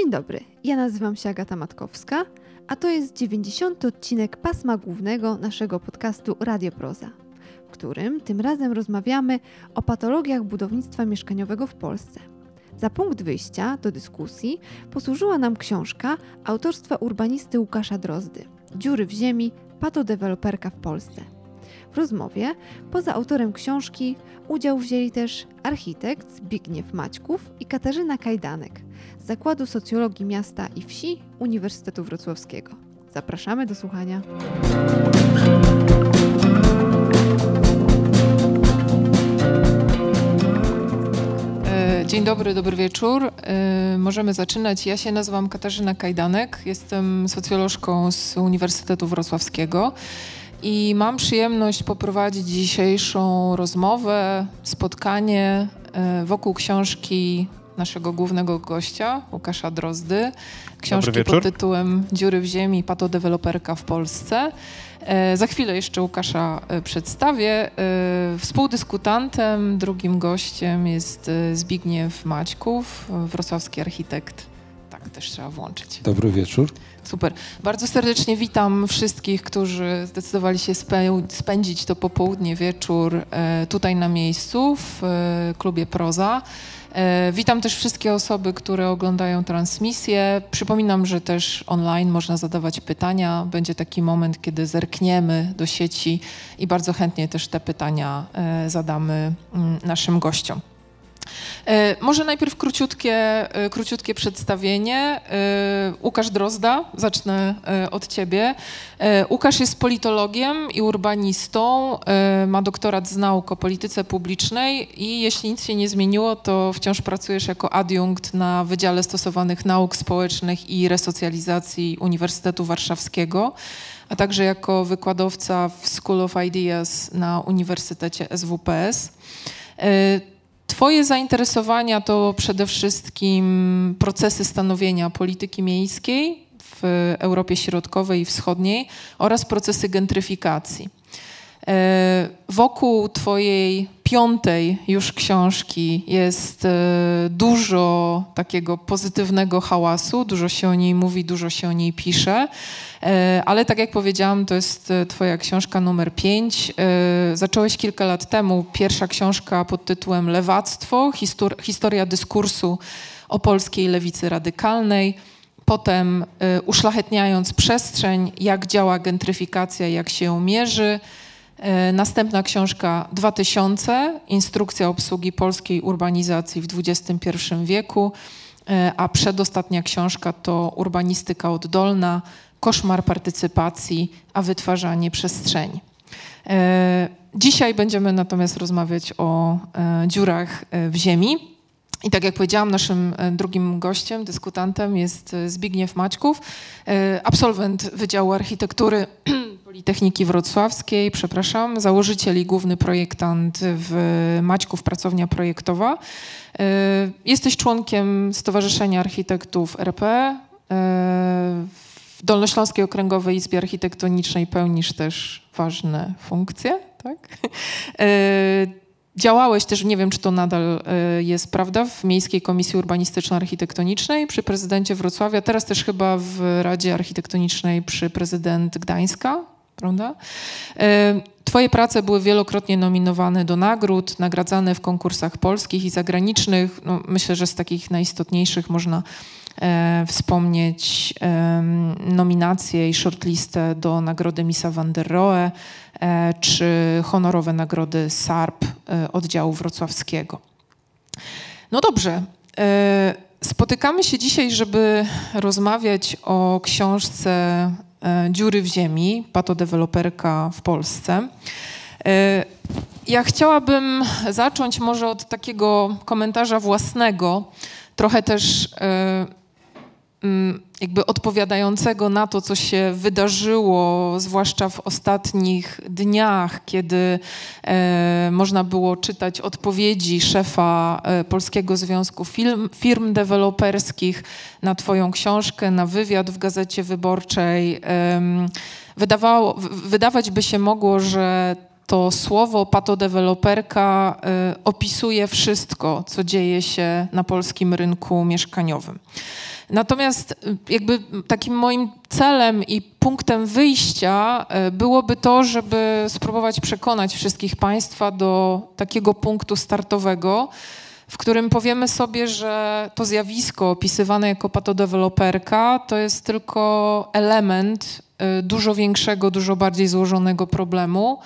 Dzień dobry, ja nazywam się Agata Matkowska, a to jest 90. odcinek pasma głównego naszego podcastu Radio Proza, w którym tym razem rozmawiamy o patologiach budownictwa mieszkaniowego w Polsce. Za punkt wyjścia do dyskusji posłużyła nam książka autorstwa urbanisty Łukasza Drozdy Dziury w ziemi, patodeweloperka w Polsce. W rozmowie, poza autorem książki, udział wzięli też architekt Zbigniew Maćków i Katarzyna Kajdanek z Zakładu Socjologii Miasta i Wsi Uniwersytetu Wrocławskiego. Zapraszamy do słuchania. E, dzień dobry, dobry wieczór. E, możemy zaczynać. Ja się nazywam Katarzyna Kajdanek, jestem socjolożką z Uniwersytetu Wrocławskiego i mam przyjemność poprowadzić dzisiejszą rozmowę, spotkanie e, wokół książki naszego głównego gościa, Łukasza Drozdy. Książki pod tytułem Dziury w ziemi, patodeweloperka w Polsce. E, za chwilę jeszcze Łukasza e, przedstawię. E, współdyskutantem, drugim gościem jest Zbigniew Maćków, wrocławski architekt. Tak, też trzeba włączyć. Dobry wieczór. Super. Bardzo serdecznie witam wszystkich, którzy zdecydowali się spędzić to popołudnie, wieczór tutaj na miejscu w klubie Proza. E, witam też wszystkie osoby, które oglądają transmisję. Przypominam, że też online można zadawać pytania. Będzie taki moment, kiedy zerkniemy do sieci i bardzo chętnie też te pytania e, zadamy mm, naszym gościom. E, może najpierw króciutkie, e, króciutkie przedstawienie. E, Łukasz Drozda, zacznę od ciebie. Łukasz jest politologiem i urbanistą, ma doktorat z nauk o polityce publicznej i jeśli nic się nie zmieniło, to wciąż pracujesz jako adiunkt na Wydziale Stosowanych Nauk Społecznych i Resocjalizacji Uniwersytetu Warszawskiego, a także jako wykładowca w School of Ideas na Uniwersytecie SWPS. Twoje zainteresowania to przede wszystkim procesy stanowienia polityki miejskiej w Europie Środkowej i Wschodniej oraz procesy gentryfikacji. E, wokół Twojej piątej już książki jest e, dużo takiego pozytywnego hałasu, dużo się o niej mówi, dużo się o niej pisze, e, ale tak jak powiedziałam, to jest Twoja książka numer pięć. Zacząłeś kilka lat temu, pierwsza książka pod tytułem Lewactwo, historia dyskursu o polskiej lewicy radykalnej. Potem uszlachetniając przestrzeń, jak działa gentryfikacja, jak się ją mierzy, następna książka 2000, Instrukcja obsługi polskiej urbanizacji w XXI wieku, e, a przedostatnia książka to Urbanistyka oddolna, Koszmar partycypacji, a wytwarzanie przestrzeni. E, dzisiaj będziemy natomiast rozmawiać o dziurach w ziemi. I tak jak powiedziałam, naszym drugim gościem, dyskutantem jest Zbigniew Maćków, absolwent Wydziału Architektury Politechniki Wrocławskiej, przepraszam, założyciel i główny projektant w Maćków Pracownia Projektowa. E, jesteś członkiem Stowarzyszenia Architektów RP. E, w Dolnośląskiej Okręgowej Izbie Architektonicznej pełnisz też ważne funkcje, tak? E, działałeś też, nie wiem czy to nadal jest prawda, w Miejskiej Komisji Urbanistyczno-Architektonicznej przy prezydencie Wrocławia, teraz też chyba w Radzie Architektonicznej przy prezydent Gdańska, prawda? Twoje prace były wielokrotnie nominowane do nagród, nagradzane w konkursach polskich i zagranicznych. No, myślę, że z takich najistotniejszych można e, wspomnieć e, nominację i shortlistę do nagrody Misa van der Rohe e, czy honorowe nagrody SARP e, oddziału wrocławskiego. No dobrze. E, spotykamy się dzisiaj, żeby rozmawiać o książce dziury w ziemi, patodeweloperka w Polsce. E, ja chciałabym zacząć może od takiego komentarza własnego, trochę też e, jakby odpowiadającego na to, co się wydarzyło, zwłaszcza w ostatnich dniach, kiedy e, można było czytać odpowiedzi szefa e, Polskiego Związku Firm, Firm Deweloperskich na Twoją książkę, na wywiad w Gazecie Wyborczej. E, wydawało, wydawać by się mogło, że to słowo patodeweloperka y, opisuje wszystko, co dzieje się na polskim rynku mieszkaniowym. Natomiast y, jakby takim moim celem i punktem wyjścia y, byłoby to, żeby spróbować przekonać wszystkich Państwa do takiego punktu startowego, w którym powiemy sobie, że to zjawisko opisywane jako patodeweloperka to jest tylko element dużo większego, dużo bardziej złożonego problemu.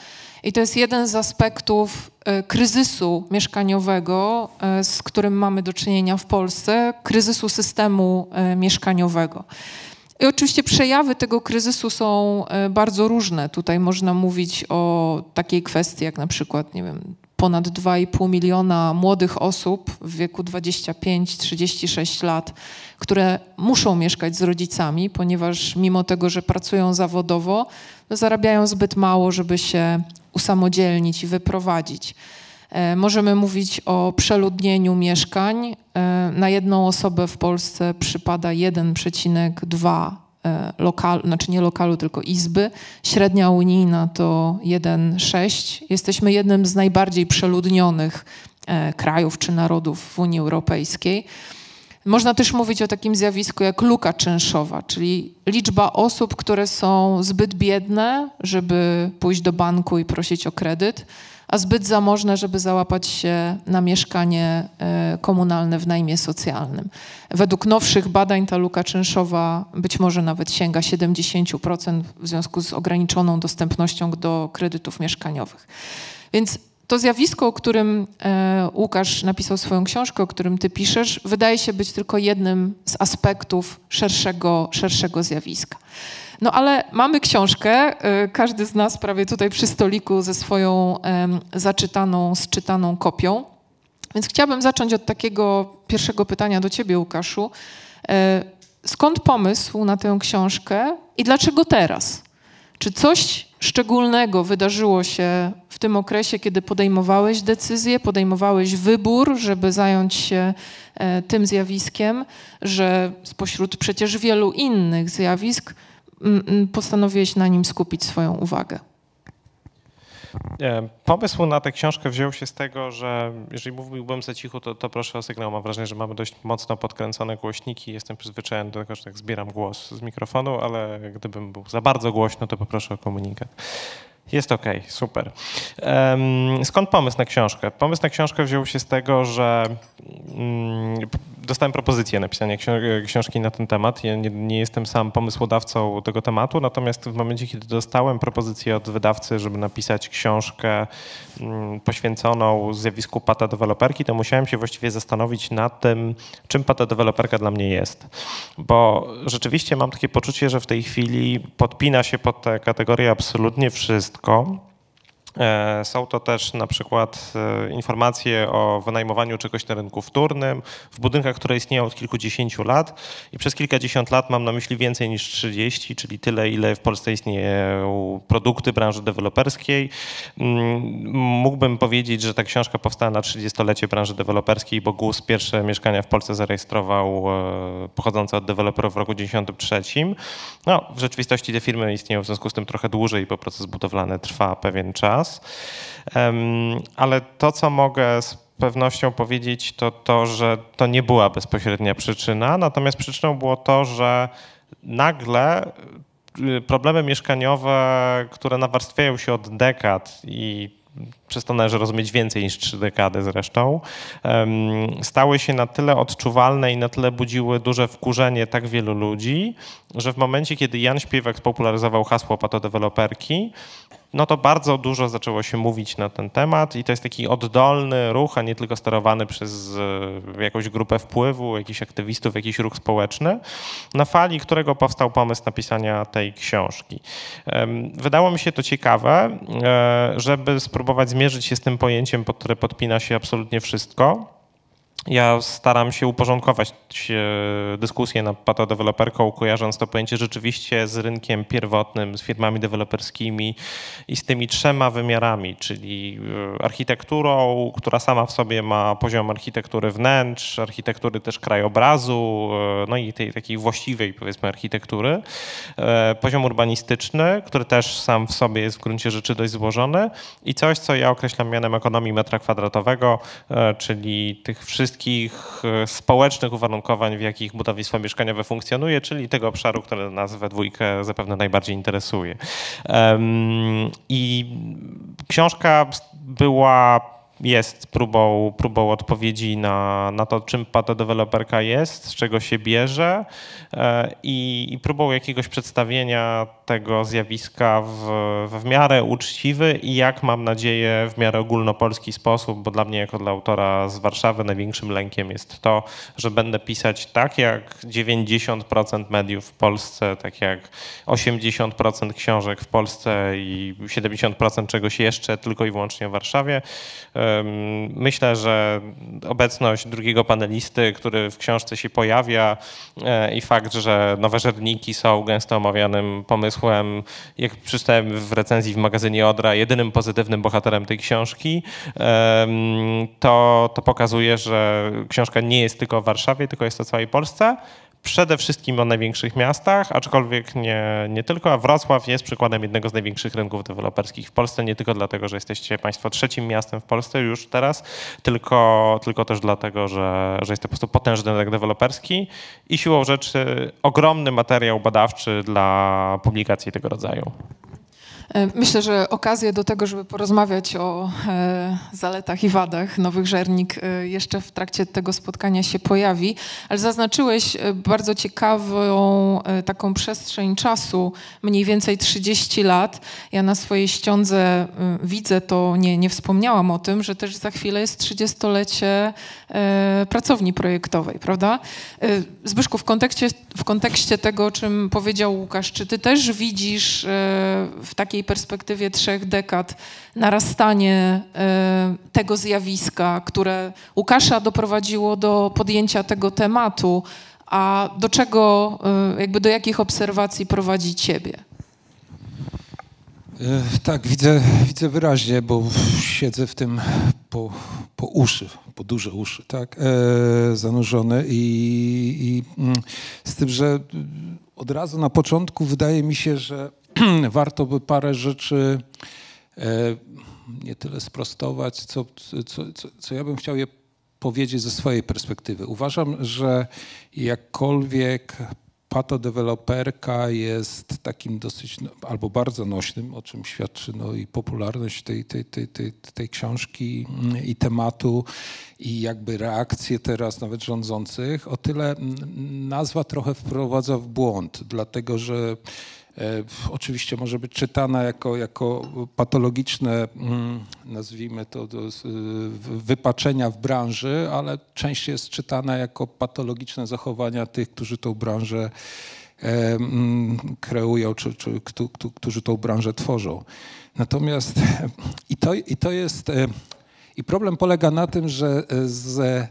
I to jest jeden z aspektów kryzysu mieszkaniowego, z którym mamy do czynienia w Polsce, kryzysu systemu mieszkaniowego. I oczywiście przejawy tego kryzysu są e, bardzo różne. Tutaj można mówić o takiej kwestii jak na przykład, nie wiem, ponad 2,5 miliona młodych osób w wieku 25-36 lat, które muszą mieszkać z rodzicami, ponieważ mimo tego, że pracują zawodowo, no zarabiają zbyt mało, żeby się usamodzielnić i wyprowadzić. E, możemy mówić o przeludnieniu mieszkań. E, na jedną osobę w Polsce przypada 1,2 e, lokalu, znaczy nie lokalu, tylko izby. Średnia unijna to 1,6. Jesteśmy jednym z najbardziej przeludnionych krajów czy narodów w Unii Europejskiej. Można też mówić o takim zjawisku jak luka czynszowa, czyli liczba osób, które są zbyt biedne, żeby pójść do banku i prosić o kredyt a zbyt zamożne, żeby załapać się na mieszkanie e, komunalne w najmie socjalnym. Według nowszych badań ta luka czynszowa być może nawet sięga 70% w związku z ograniczoną dostępnością do kredytów mieszkaniowych. Więc to zjawisko, o którym e, Łukasz napisał swoją książkę, o którym ty piszesz, wydaje się być tylko jednym z aspektów szerszego, szerszego zjawiska. No ale mamy książkę, y, każdy z nas prawie tutaj przy stoliku ze swoją zaczytaną, sczytaną kopią. Więc chciałabym zacząć od takiego pierwszego pytania do ciebie, Łukaszu. E, skąd pomysł na tę książkę i dlaczego teraz? Czy coś szczególnego wydarzyło się tym okresie, kiedy podejmowałeś decyzję, podejmowałeś wybór, żeby zająć się e, tym zjawiskiem, że spośród przecież wielu innych zjawisk postanowiłeś na nim skupić swoją uwagę? Pomysł na tę książkę wziął się z tego, że jeżeli mówiłbym za cicho, to, to proszę o sygnał. Mam wrażenie, że mamy dość mocno podkręcone głośniki. Jestem przyzwyczajony do tego, że tak zbieram głos z mikrofonu, ale gdybym był za bardzo głośno, to poproszę o komunikat. Jest ok, super. Skąd pomysł na książkę? Pomysł na książkę wziął się z tego, że mm, dostałem propozycję napisania książki na ten temat. Ja nie, nie, jestem sam pomysłodawcą tego tematu, natomiast w momencie, kiedy dostałem propozycję od wydawcy, żeby napisać książkę mm, poświęconą zjawisku pata deweloperki, to musiałem się właściwie zastanowić nad tym, czym pata deweloperka dla mnie jest. Bo rzeczywiście mam takie poczucie, że w tej chwili podpina się pod tę kategorię absolutnie wszystko E, są to też na przykład e, informacje o wynajmowaniu czegoś na rynku wtórnym w budynkach, które istnieją od kilkudziesięciu lat i przez kilkadziesiąt lat mam na myśli więcej niż 30, czyli tyle, ile w Polsce istnieją produkty branży deweloperskiej. Mm, mógłbym powiedzieć, że ta książka powstała na 30-lecie branży deweloperskiej, bo GUS pierwsze mieszkania w Polsce zarejestrował e, pochodzące od deweloperów w roku 1993. No, w rzeczywistości te firmy istnieją w związku z tym trochę dłużej, bo proces budowlany trwa pewien czas Ale to, co mogę z pewnością powiedzieć, to to, że to nie była bezpośrednia przyczyna, natomiast przyczyną było to, że nagle y, problemy mieszkaniowe, które nawarstwiają się od dekad i przez to należy rozumieć więcej niż trzy dekady zresztą, stały się na tyle odczuwalne i na tyle budziły duże wkurzenie tak wielu ludzi, że w momencie, kiedy Jan Śpiewak spopularyzował hasło patodeweloperki, no to bardzo dużo zaczęło się mówić na ten temat i to jest taki oddolny ruch, a nie tylko sterowany przez e, jakąś grupę wpływu, jakichś aktywistów, jakiś ruch społeczny, na fali którego powstał pomysł napisania tej książki. Wydało mi się to ciekawe, e, żeby spróbować zmierzyć się z tym pojęciem, pod które podpina się absolutnie wszystko ja staram się uporządkować dyskusję nad patodeweloperką, kojarząc to pojęcie rzeczywiście z rynkiem pierwotnym, z firmami deweloperskimi i z tymi trzema wymiarami, czyli e, architekturą, która sama w sobie ma poziom architektury wnętrz, architektury też krajobrazu, e, no i tej takiej właściwej powiedzmy architektury, e, poziom urbanistyczny, który też sam w sobie jest w gruncie rzeczy dość złożony i coś, co ja określam mianem ekonomii metra kwadratowego, czyli tych wszystkich wszystkich e, społecznych uwarunkowań, w jakich budownictwo mieszkaniowe funkcjonuje, czyli tego obszaru, który nas we dwójkę zapewne najbardziej interesuje. I książka była jest próbą, próbą odpowiedzi na, na to, czym patodeweloperka jest, z czego się bierze e, i, i próbą jakiegoś przedstawienia tego zjawiska w, w miarę uczciwy i jak mam nadzieję w miarę ogólnopolski sposób, bo dla mnie jako dla autora z Warszawy największym lękiem jest to, że będę pisać tak jak 90% mediów w Polsce, tak jak 80% książek w Polsce i 70% czegoś jeszcze tylko i wyłącznie w Warszawie. Myślę, że obecność drugiego panelisty, który w książce się pojawia e, i fakt, że nowe żerniki są gęsto omawianym pomysłem, jak przeczytałem w recenzji w magazynie Odra, jedynym pozytywnym bohaterem tej książki, to, to pokazuje, że książka nie jest tylko w Warszawie, tylko jest o całej Polsce przede wszystkim o największych miastach, aczkolwiek nie, nie tylko, a Wrocław jest przykładem jednego z największych rynków deweloperskich w Polsce, nie tylko dlatego, że jesteście Państwo trzecim miastem w Polsce już teraz, tylko, tylko też dlatego, że, że jest to po prostu potężny rynek deweloperski i siłą rzeczy ogromny materiał badawczy dla publikacji tego rodzaju. E, myślę, że okazję do tego, żeby porozmawiać o e, zaletach i wadach nowych żernik e, jeszcze w trakcie tego spotkania się pojawi, ale zaznaczyłeś bardzo ciekawą taką przestrzeń czasu, mniej więcej 30 lat. Ja na swojej ściądze widzę to, nie, nie wspomniałam o tym, że też za chwilę jest 30-lecie pracowni projektowej, prawda? Zbyszku, w kontekście, w kontekście tego, o czym powiedział Łukasz, czy ty też widzisz w takiej perspektywie trzech dekad narastanie e, tego zjawiska, które Łukasza doprowadziło do podjęcia tego tematu, a do czego, e, jakby do jakich obserwacji prowadzi ciebie? E, tak, widzę, widzę wyraźnie, bo siedzę w tym po, po uszy, po duże uszy, tak, e, zanurzony i, i mm, z tym, że od razu na początku wydaje mi się, że warto by parę rzeczy e, nie tyle sprostować, co, co, co, co ja bym chciał je powiedzieć ze swojej perspektywy. Uważam, że jakkolwiek patodeweloperka jest takim dosyć no, albo bardzo nośnym, o czym świadczy no, i popularność tej, tej, tej, tej, tej książki mm, i tematu i jakby reakcje teraz nawet rządzących, o tyle nazwa trochę wprowadza w błąd, dlatego że oczywiście może być czytana jako, jako patologiczne, mm, nazwijmy to, wypaczenia w branży, ale częściej jest czytana jako patologiczne zachowania tych, którzy tą branżę e, mm, kreują, czy, czy którzy tą branżę tworzą. Natomiast i to, i to jest, e, i problem polega na tym, że ze,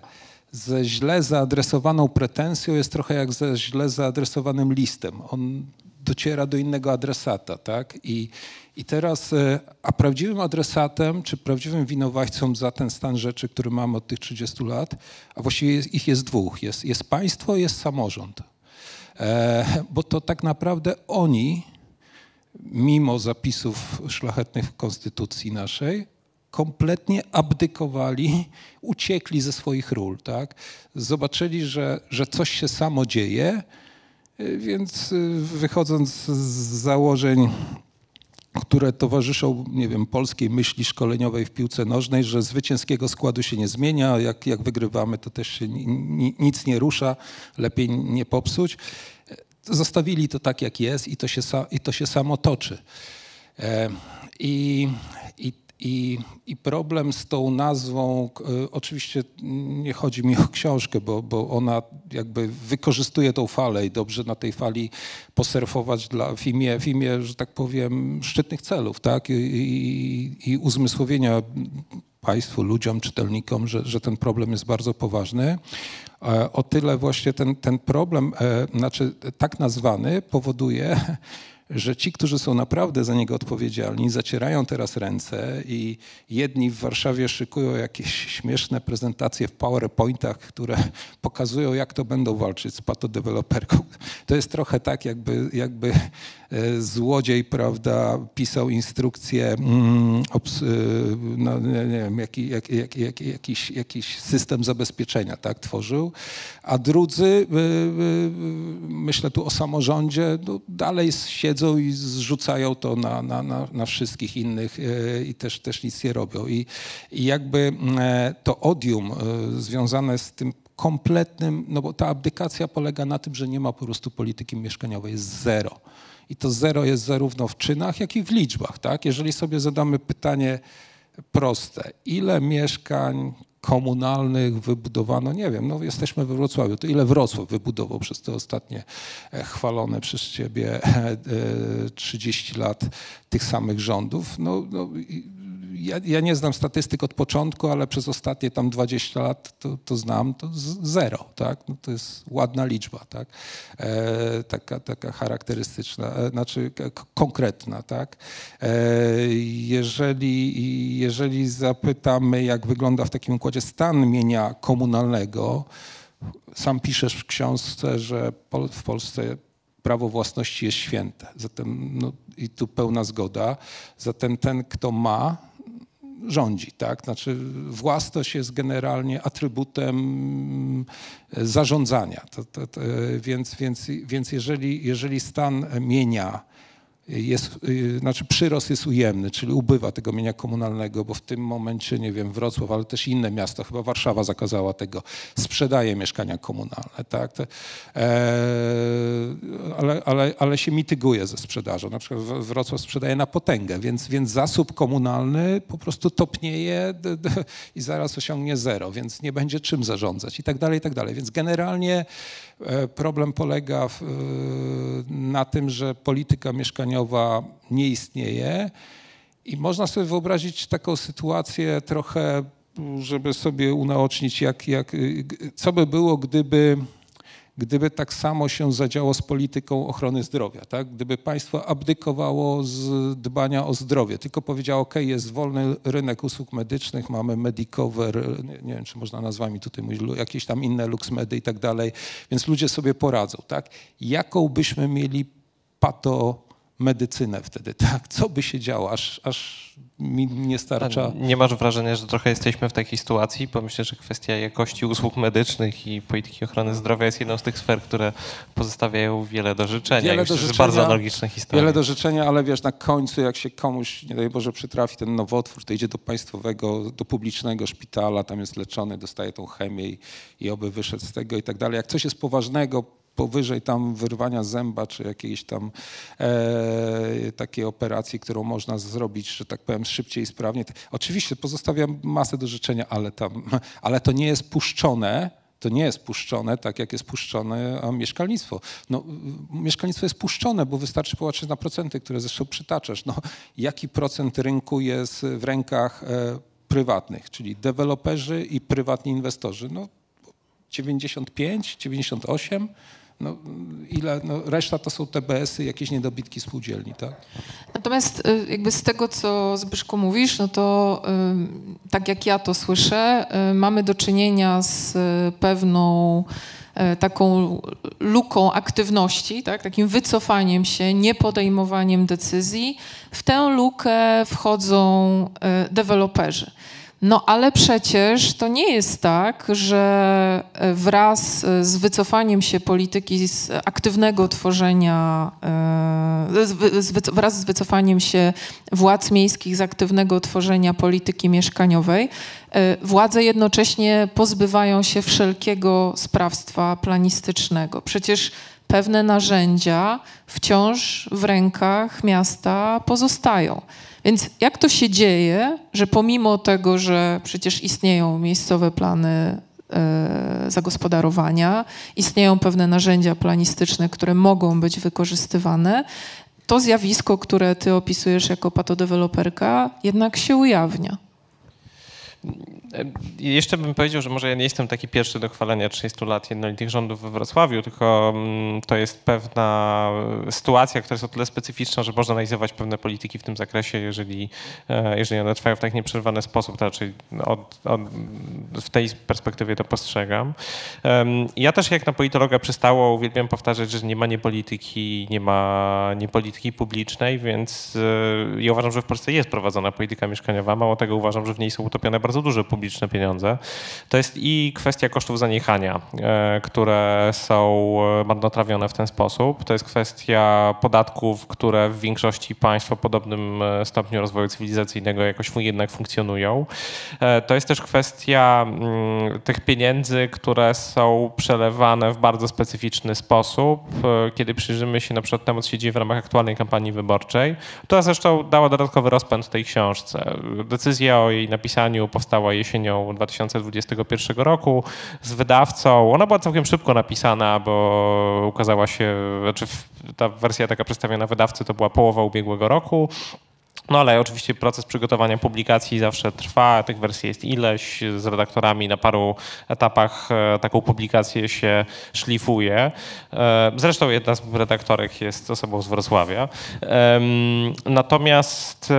ze źle zaadresowaną pretensją jest trochę jak ze źle zaadresowanym listem. On dociera do innego adresata, tak? I, i teraz, e, a prawdziwym adresatem, czy prawdziwym winowajcą za ten stan rzeczy, który mamy od tych 30 lat, a właściwie jest, ich jest dwóch, jest, jest państwo, jest samorząd. E, bo to tak naprawdę oni, mimo zapisów szlachetnych w konstytucji naszej, kompletnie abdykowali, uciekli ze swoich ról. Tak? Zobaczyli, że, że coś się samo dzieje, więc y, wychodząc z założeń, które towarzyszą, nie wiem, polskiej myśli szkoleniowej w piłce nożnej, że zwycięskiego składu się nie zmienia, jak, jak wygrywamy, to też się nic nie rusza, lepiej nie popsuć. Zostawili to tak, jak jest i to się, i to się samo toczy. E, I, i i, problem z tą nazwą, oczywiście nie chodzi mi o książkę, bo, bo ona jakby wykorzystuje tą falę i dobrze na tej fali posurfować dla, w, imię, w imię, że tak powiem, szczytnych celów, tak? I, i, i uzmysłowienia Państwu, ludziom, czytelnikom, że, że ten problem jest bardzo poważny. O tyle właśnie ten, ten problem, e, znaczy tak nazwany, powoduje, że ci, którzy są naprawdę za niego odpowiedzialni, zacierają teraz ręce i jedni w Warszawie szykują jakieś śmieszne prezentacje w PowerPointach, które pokazują, jak to będą walczyć z patodeweloperką. To jest trochę tak, jakby, jakby e, złodziej, prawda, pisał instrukcję, mm, e, no, nie, wiem, jak, jak, jak, jakiś, jakiś system zabezpieczenia, tak, tworzył, a drudzy, y, myślę tu o samorządzie, no, dalej siedzą i zrzucają to na, na, na, na wszystkich innych i też, też nic nie robią. I, I jakby e, to odium związane z tym kompletnym, no bo ta abdykacja polega na tym, że nie ma po prostu polityki mieszkaniowej, jest zero. I to zero jest zarówno w czynach, jak i w liczbach. Tak? Jeżeli sobie zadamy pytanie proste, ile mieszkań komunalnych wybudowano, nie wiem, no jesteśmy we Wrocławiu, to ile Wrocław wybudował przez te ostatnie e, chwalone przez ciebie 30 e, lat tych samych rządów, no, no ja, ja, nie znam statystyk od początku, ale przez ostatnie tam 20 lat to, to znam, to zero, tak? No to jest ładna liczba, tak? E, taka, taka charakterystyczna, e, znaczy konkretna, tak? E, jeżeli, jeżeli zapytamy, jak wygląda w takim układzie stan mienia komunalnego, sam piszesz w książce, że w Polsce prawo własności jest święte. Zatem, no, i tu pełna zgoda. Zatem ten, kto ma, rządzi. Tak? Znaczy własność jest generalnie atrybutem zarządzania. To, to, to, więc, więc, więc jeżeli, jeżeli stan mienia jest, y, znaczy przyrost jest ujemny, czyli ubywa tego mienia komunalnego, bo w tym momencie, nie wiem, Wrocław, ale też inne miasta, chyba Warszawa zakazała tego, sprzedaje mieszkania komunalne, tak? e, ale, ale, ale się mityguje ze sprzedażą. Na przykład Wrocław sprzedaje na potęgę, więc, więc zasób komunalny po prostu topnieje d, d, i zaraz osiągnie zero, więc nie będzie czym zarządzać i tak dalej, i tak dalej. Więc generalnie problem polega w, na tym, że polityka mieszkaniowa nie istnieje. I można sobie wyobrazić taką sytuację trochę, żeby sobie unaocznić, jak, jak, co by było, gdyby, gdyby tak samo się zadziało z polityką ochrony zdrowia. Tak? Gdyby państwo abdykowało z dbania o zdrowie, tylko powiedziało, ok, jest wolny rynek usług medycznych, mamy Medicover, nie, nie wiem, czy można nazwami tutaj mówić, jakieś tam inne LuxMedy i tak dalej, więc ludzie sobie poradzą. Tak? Jaką byśmy mieli pato medycynę wtedy, tak? Co by się działo, aż, aż mi nie starcza. Nie masz wrażenia, że trochę jesteśmy w takiej sytuacji? Bo myślę, że kwestia jakości usług medycznych i polityki ochrony zdrowia jest jedną z tych sfer, które pozostawiają wiele do życzenia. Wiele myślę, do życzenia, bardzo analogiczne historie. Wiele do życzenia, ale wiesz, na końcu jak się komuś, nie daj Boże, przytrafi ten nowotwór, to idzie do państwowego, do publicznego szpitala, tam jest leczony, dostaje tą chemię i, i oby wyszedł z tego i tak dalej. Jak coś jest poważnego, powyżej tam wyrwania zęba, czy jakiejś tam e, takiej operacji, którą można zrobić, że tak powiem, szybciej i sprawnie. Oczywiście pozostawiam masę do życzenia, ale, tam, ale to nie jest puszczone, to nie jest puszczone tak, jak jest puszczone mieszkalnictwo. No, mieszkalnictwo jest puszczone, bo wystarczy popatrzeć na procenty, które zresztą przytaczasz. No, jaki procent rynku jest w rękach e, prywatnych, czyli deweloperzy i prywatni inwestorzy? No, 95, 98? No, ile, no, reszta to są TBS-y, jakieś niedobitki spółdzielni, tak? Natomiast y, jakby z tego, co Zbyszku mówisz, no to y, tak jak ja to słyszę, y, mamy do czynienia z pewną taką luką aktywności, tak? takim wycofaniem się, niepodejmowaniem decyzji. W tę lukę wchodzą deweloperzy. No ale przecież to nie jest tak, że e, wraz e, z wycofaniem się polityki z aktywnego tworzenia, e, wraz z wycofaniem się władz miejskich z aktywnego tworzenia polityki mieszkaniowej, władze jednocześnie pozbywają się wszelkiego sprawstwa planistycznego. Przecież pewne narzędzia wciąż w rękach miasta pozostają. Więc jak to się dzieje, że pomimo tego, że przecież istnieją miejscowe plany e, zagospodarowania, istnieją pewne narzędzia planistyczne, które mogą być wykorzystywane, to zjawisko, które ty opisujesz jako patodeweloperka, jednak się ujawnia. Jeszcze bym powiedział, że może ja nie jestem taki pierwszy do chwalenia 30 lat jednolitych rządów we Wrocławiu, tylko mm, to jest pewna sytuacja, która jest o tyle specyficzna, że można realizować pewne polityki w tym zakresie, jeżeli, e, jeżeli one trwają w tak nieprzerwany sposób, to raczej od, od, w tej perspektywie to postrzegam. Ja też jak na politologa przystało uwielbiam powtarzać, że nie ma niepolityki, nie ma niepolityki publicznej, więc e, ja uważam, że w Polsce jest prowadzona polityka mieszkaniowa, mało tego uważam, że w niej są utopione bardzo duże publiczne pieniądze. To jest i kwestia kosztów zaniechania, e, które są marnotrawione w ten sposób. To jest kwestia podatków, które w większości państw o podobnym e, stopniu rozwoju cywilizacyjnego jakoś jednak funkcjonują. E, to jest też kwestia mm, tych pieniędzy, które są przelewane w bardzo specyficzny sposób. Kiedy przyjrzymy się na przykład temu, co się dzieje w ramach aktualnej kampanii wyborczej, to zresztą dała dodatkowy rozpęd tej książce. Decyzja o jej napisaniu powstała jesienią 2021 roku z wydawcą. Ona była całkiem szybko napisana, bo ukazała się, znaczy ta wersja taka przedstawiona wydawcy to była połowa ubiegłego roku. No ale oczywiście proces przygotowania publikacji zawsze trwa, tych wersji jest ileś, z redaktorami na paru etapach e, taką publikację się szlifuje. E, zresztą jedna z redaktorek jest osobą z Wrocławia. Natomiast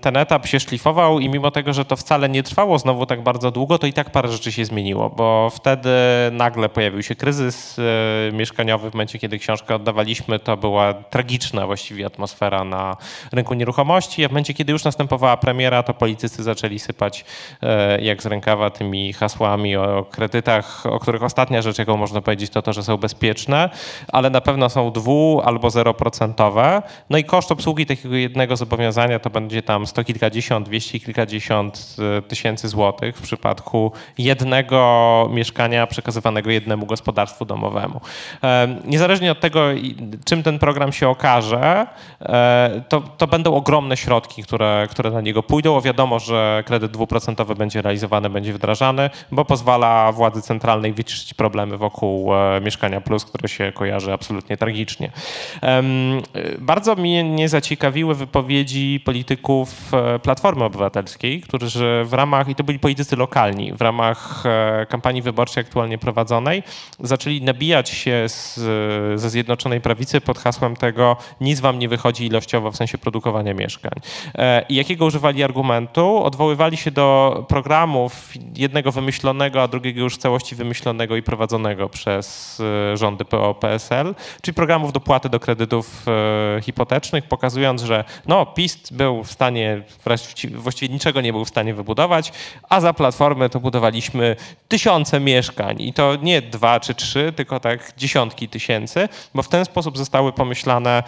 ten etap się szlifował i mimo tego, że to wcale nie trwało znowu tak bardzo długo, to i tak parę rzeczy się zmieniło, bo wtedy nagle pojawił się kryzys e, mieszkaniowy. W momencie, kiedy książkę oddawaliśmy, to była tragiczna właściwie atmosfera na rynku nieruchomości w momencie, kiedy już następowała premiera, to politycy zaczęli sypać e, jak z rękawa tymi hasłami o kredytach, o których ostatnia rzecz, jaką można powiedzieć, to to, że są bezpieczne, ale na pewno są dwu albo zeroprocentowe. No i koszt obsługi takiego jednego zobowiązania to będzie tam sto kilkadziesiąt, dwieście kilkadziesiąt e, tysięcy złotych w przypadku jednego mieszkania przekazywanego jednemu gospodarstwu domowemu. E, niezależnie od tego, czym ten program się okaże, to, to będą ogromne środki środki, które, które na niego pójdą. Wiadomo, że kredyt dwuprocentowy będzie realizowany, będzie wdrażany, bo pozwala władzy centralnej wyciszyć problemy wokół e, Mieszkania Plus, które się kojarzy absolutnie tragicznie. Bardzo mnie nie zaciekawiły wypowiedzi polityków e, Platformy Obywatelskiej, którzy w ramach, i to byli politycy lokalni, w ramach e, kampanii wyborczej aktualnie prowadzonej, zaczęli nabijać się z, ze Zjednoczonej Prawicy pod hasłem tego nic wam nie wychodzi ilościowo w sensie produkowania mieszkań. E, I jakiego używali argumentu? Odwoływali się do programów jednego wymyślonego, a drugiego już w całości wymyślonego i prowadzonego przez e, rządy PO-PSL, czyli programów dopłaty do kredytów e, hipotecznych, pokazując, że no, PiS był w stanie, właściwie niczego nie był w stanie wybudować, a za Platformę to budowaliśmy tysiące mieszkań i to nie dwa czy trzy, tylko tak dziesiątki tysięcy, bo w ten sposób zostały pomyślane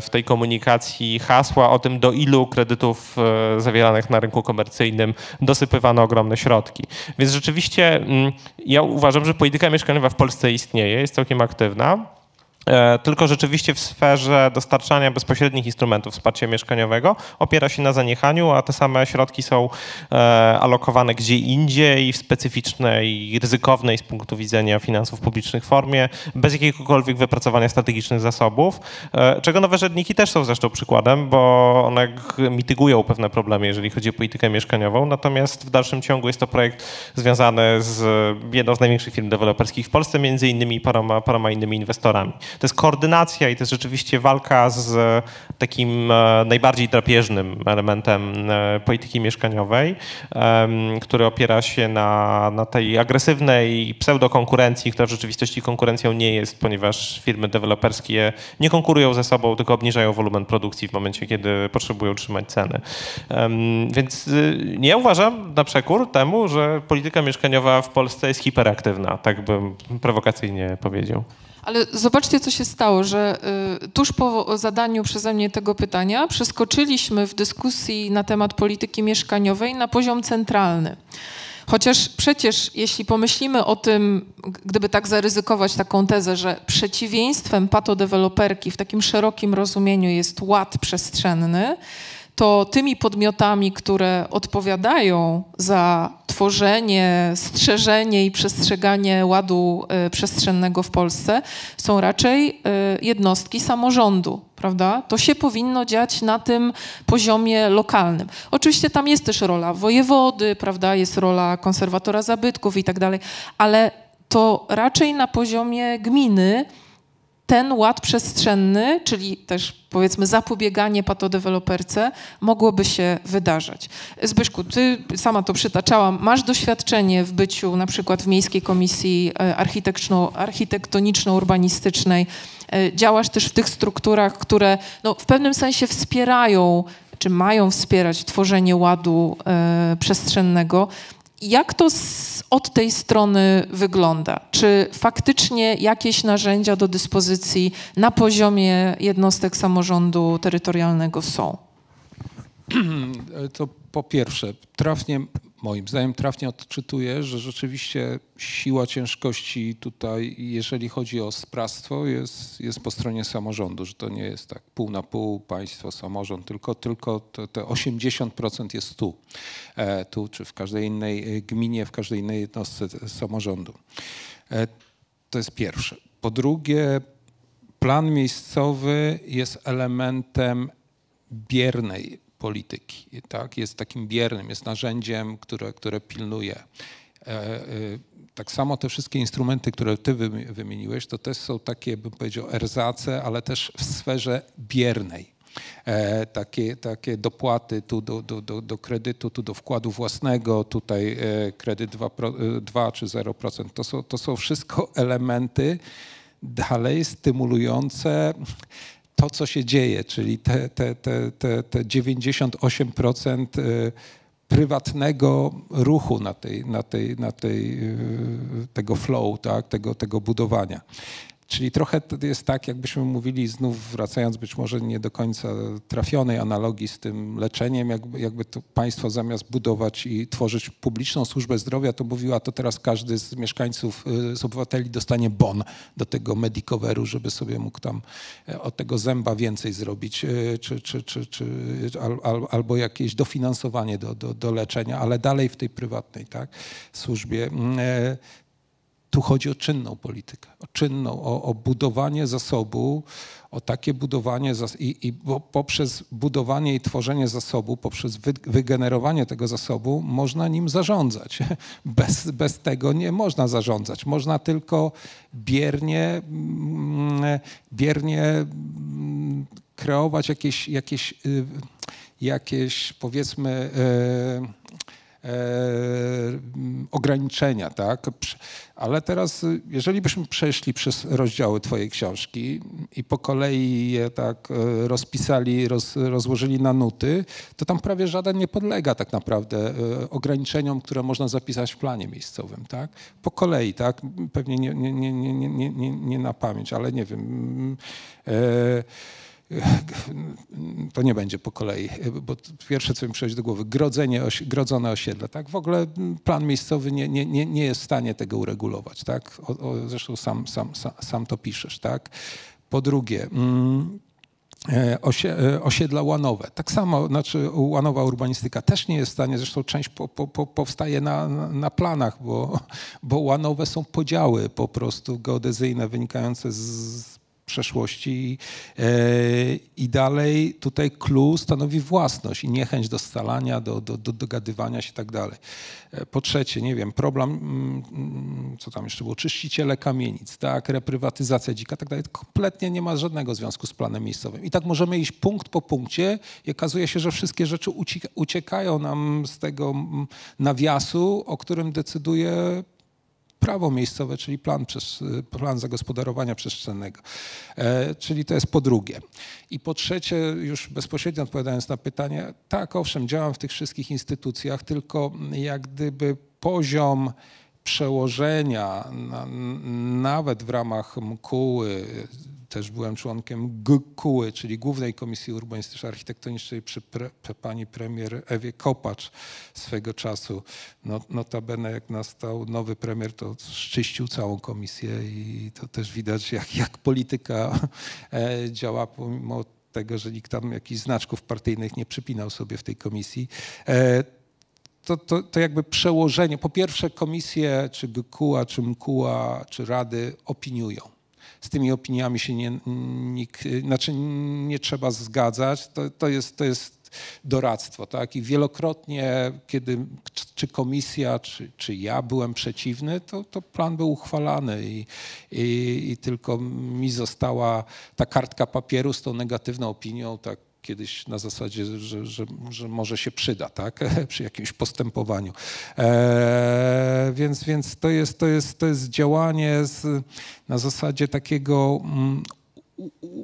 w tej komunikacji hasła o tym, tym, do ilu kredytów e, zawieranych na rynku komercyjnym dosypywano ogromne środki. Więc rzeczywiście mm, ja uważam, że polityka mieszkaniowa w Polsce istnieje, jest całkiem aktywna. E, tylko rzeczywiście w sferze dostarczania bezpośrednich instrumentów wsparcia mieszkaniowego opiera się na zaniechaniu, a te same środki są e, alokowane gdzie indziej w specyficznej, ryzykownej z punktu widzenia finansów publicznych formie, bez jakiegokolwiek wypracowania strategicznych zasobów, e, czego nowe rzędniki też są zresztą przykładem, bo one mitygują pewne problemy, jeżeli chodzi o politykę mieszkaniową, natomiast w dalszym ciągu jest to projekt związany z jedną z największych firm deweloperskich w Polsce, między innymi paroma, paroma innymi inwestorami to jest koordynacja i to jest rzeczywiście walka z takim e, najbardziej drapieżnym elementem e, polityki mieszkaniowej, który opiera się na, na tej agresywnej pseudokonkurencji, która w rzeczywistości konkurencją nie jest, ponieważ firmy deweloperskie nie konkurują ze sobą, tylko obniżają wolumen produkcji w momencie, kiedy potrzebują utrzymać ceny. Więc nie uważam na przekór temu, że polityka mieszkaniowa w Polsce jest hiperaktywna, tak bym prowokacyjnie powiedział. Ale zobaczcie, co się stało, że y, tuż po zadaniu przeze mnie tego pytania przeskoczyliśmy w dyskusji na temat polityki mieszkaniowej na poziom centralny. Chociaż przecież, jeśli pomyślimy o tym, gdyby tak zaryzykować taką tezę, że przeciwieństwem patodeweloperki w takim szerokim rozumieniu jest ład przestrzenny, to tymi podmiotami, które odpowiadają za tworzenie, strzeżenie i przestrzeganie ładu y, przestrzennego w Polsce są raczej y, jednostki samorządu, prawda? To się powinno dziać na tym poziomie lokalnym. Oczywiście tam jest też rola wojewody, prawda? Jest rola konserwatora zabytków i tak dalej, ale to raczej na poziomie gminy ten ład przestrzenny, czyli też powiedzmy zapobieganie patodeweloperce, mogłoby się wydarzać. Zbyszku, ty sama to przytaczałam, masz doświadczenie w byciu na przykład w Miejskiej Komisji e, Architektoniczno-Urbanistycznej, e, działasz też w tych strukturach, które no, w pewnym sensie wspierają czy mają wspierać tworzenie ładu e, przestrzennego. Jak to z, od tej strony wygląda? Czy faktycznie jakieś narzędzia do dyspozycji na poziomie jednostek samorządu terytorialnego są? To po pierwsze, trafnie, moim zdaniem, trafnie odczytuję, że rzeczywiście siła ciężkości tutaj, jeżeli chodzi o sprawstwo, jest, jest po stronie samorządu, że to nie jest tak pół na pół państwo, samorząd, tylko, tylko te, te 80% jest tu, e, tu czy w każdej innej gminie, w każdej innej jednostce samorządu. E, to jest pierwsze. Po drugie, plan miejscowy jest elementem biernej polityki. Tak? Jest takim biernym, jest narzędziem, które, które pilnuje. E, e, tak samo te wszystkie instrumenty, które ty wymieniłeś, to też są takie, bym powiedział, erzace, ale też w sferze biernej. E, takie, takie dopłaty tu do, do, do, do, kredytu, tu do wkładu własnego, tutaj kredyt 2, 2 czy 0%. To są, to są wszystko elementy dalej stymulujące to, co się dzieje, czyli te, te, te, te, te 98% y, prywatnego ruchu na tej, na tej, na tej, y, tego flow, tak, tego, tego budowania. Czyli trochę to jest tak, jakbyśmy mówili, znów wracając być może nie do końca trafionej analogii z tym leczeniem, jakby, jakby to państwo zamiast budować i tworzyć publiczną służbę zdrowia, to mówiła, to teraz każdy z mieszkańców, y, z obywateli dostanie bon do tego medicoveru, żeby sobie mógł tam e, od tego zęba więcej zrobić, e, czy, czy, czy, czy al, albo jakieś dofinansowanie do, do, do leczenia, ale dalej w tej prywatnej tak, służbie. Mm, e, tu chodzi o czynną politykę, o czynną, o, o budowanie zasobu, o takie budowanie i, i poprzez budowanie i tworzenie zasobu, poprzez wy, wygenerowanie tego zasobu można nim zarządzać. Bez, bez tego nie można zarządzać. Można tylko biernie, mm, biernie mm, kreować jakieś, jakieś, y, jakieś powiedzmy E, ograniczenia, tak? Ale teraz, jeżeli byśmy przeszli przez rozdziały Twojej książki i po kolei je tak e, rozpisali, roz, rozłożyli na nuty, to tam prawie żaden nie podlega tak naprawdę e, ograniczeniom, które można zapisać w planie miejscowym, tak? Po kolei, tak? Pewnie nie, nie, nie, nie, nie, nie, nie na pamięć, ale nie wiem. E, to nie będzie po kolei, bo pierwsze, co mi przychodzi do głowy, grodzenie, grodzone osiedle. Tak? W ogóle plan miejscowy nie, nie, nie, jest w stanie tego uregulować. Tak? O, o, zresztą sam, sam, sam, sam to piszesz. Tak? Po drugie, mm, e, e, osiedla łanowe. Tak samo, znaczy łanowa urbanistyka też nie jest w stanie, zresztą część po, po, powstaje na, na planach, bo, bo łanowe są podziały po prostu geodezyjne wynikające z przeszłości e, i dalej tutaj clue stanowi własność i niechęć do scalania, do, do, do dogadywania się i tak dalej. E, po trzecie, nie wiem, problem, mm, mm, co tam jeszcze było, czyściciele kamienic, tak, reprywatyzacja dzika, tak dalej, kompletnie nie ma żadnego związku z planem miejscowym. I tak możemy iść punkt po punkcie i okazuje się, że wszystkie rzeczy uciekają nam z tego mm, nawiasu, o którym decyduje prawo miejscowe, czyli plan, przez, plan zagospodarowania przestrzennego. E, czyli to jest po drugie. I po trzecie, już bezpośrednio odpowiadając na pytanie, tak, owszem, działam w tych wszystkich instytucjach, tylko jak gdyby poziom przełożenia, na, nawet w ramach MKUły, też byłem członkiem GKUły, czyli Głównej Komisji Urbanistycznej Architektonicznej przy pre, pani premier Ewie Kopacz swego czasu. No, notabene jak nastał nowy premier, to szczyścił całą komisję i to też widać, jak, jak polityka e, działa pomimo tego, że nikt tam jakichś znaczków partyjnych nie przypinał sobie w tej komisji. To, to, to jakby przełożenie, po pierwsze komisje, czy GKUA, czy MKUA, czy Rady opiniują. Z tymi opiniami się nie, nikt, znaczy nie trzeba zgadzać, to, to, jest, to jest doradztwo, tak? I wielokrotnie, kiedy czy komisja, czy, czy ja byłem przeciwny, to, to plan był uchwalany i, i, i tylko mi została ta kartka papieru z tą negatywną opinią, tak kiedyś na zasadzie, że, że, że może się przyda, tak, przy jakimś postępowaniu. E, więc więc to, jest, to, jest, to jest działanie z, na zasadzie takiego mm,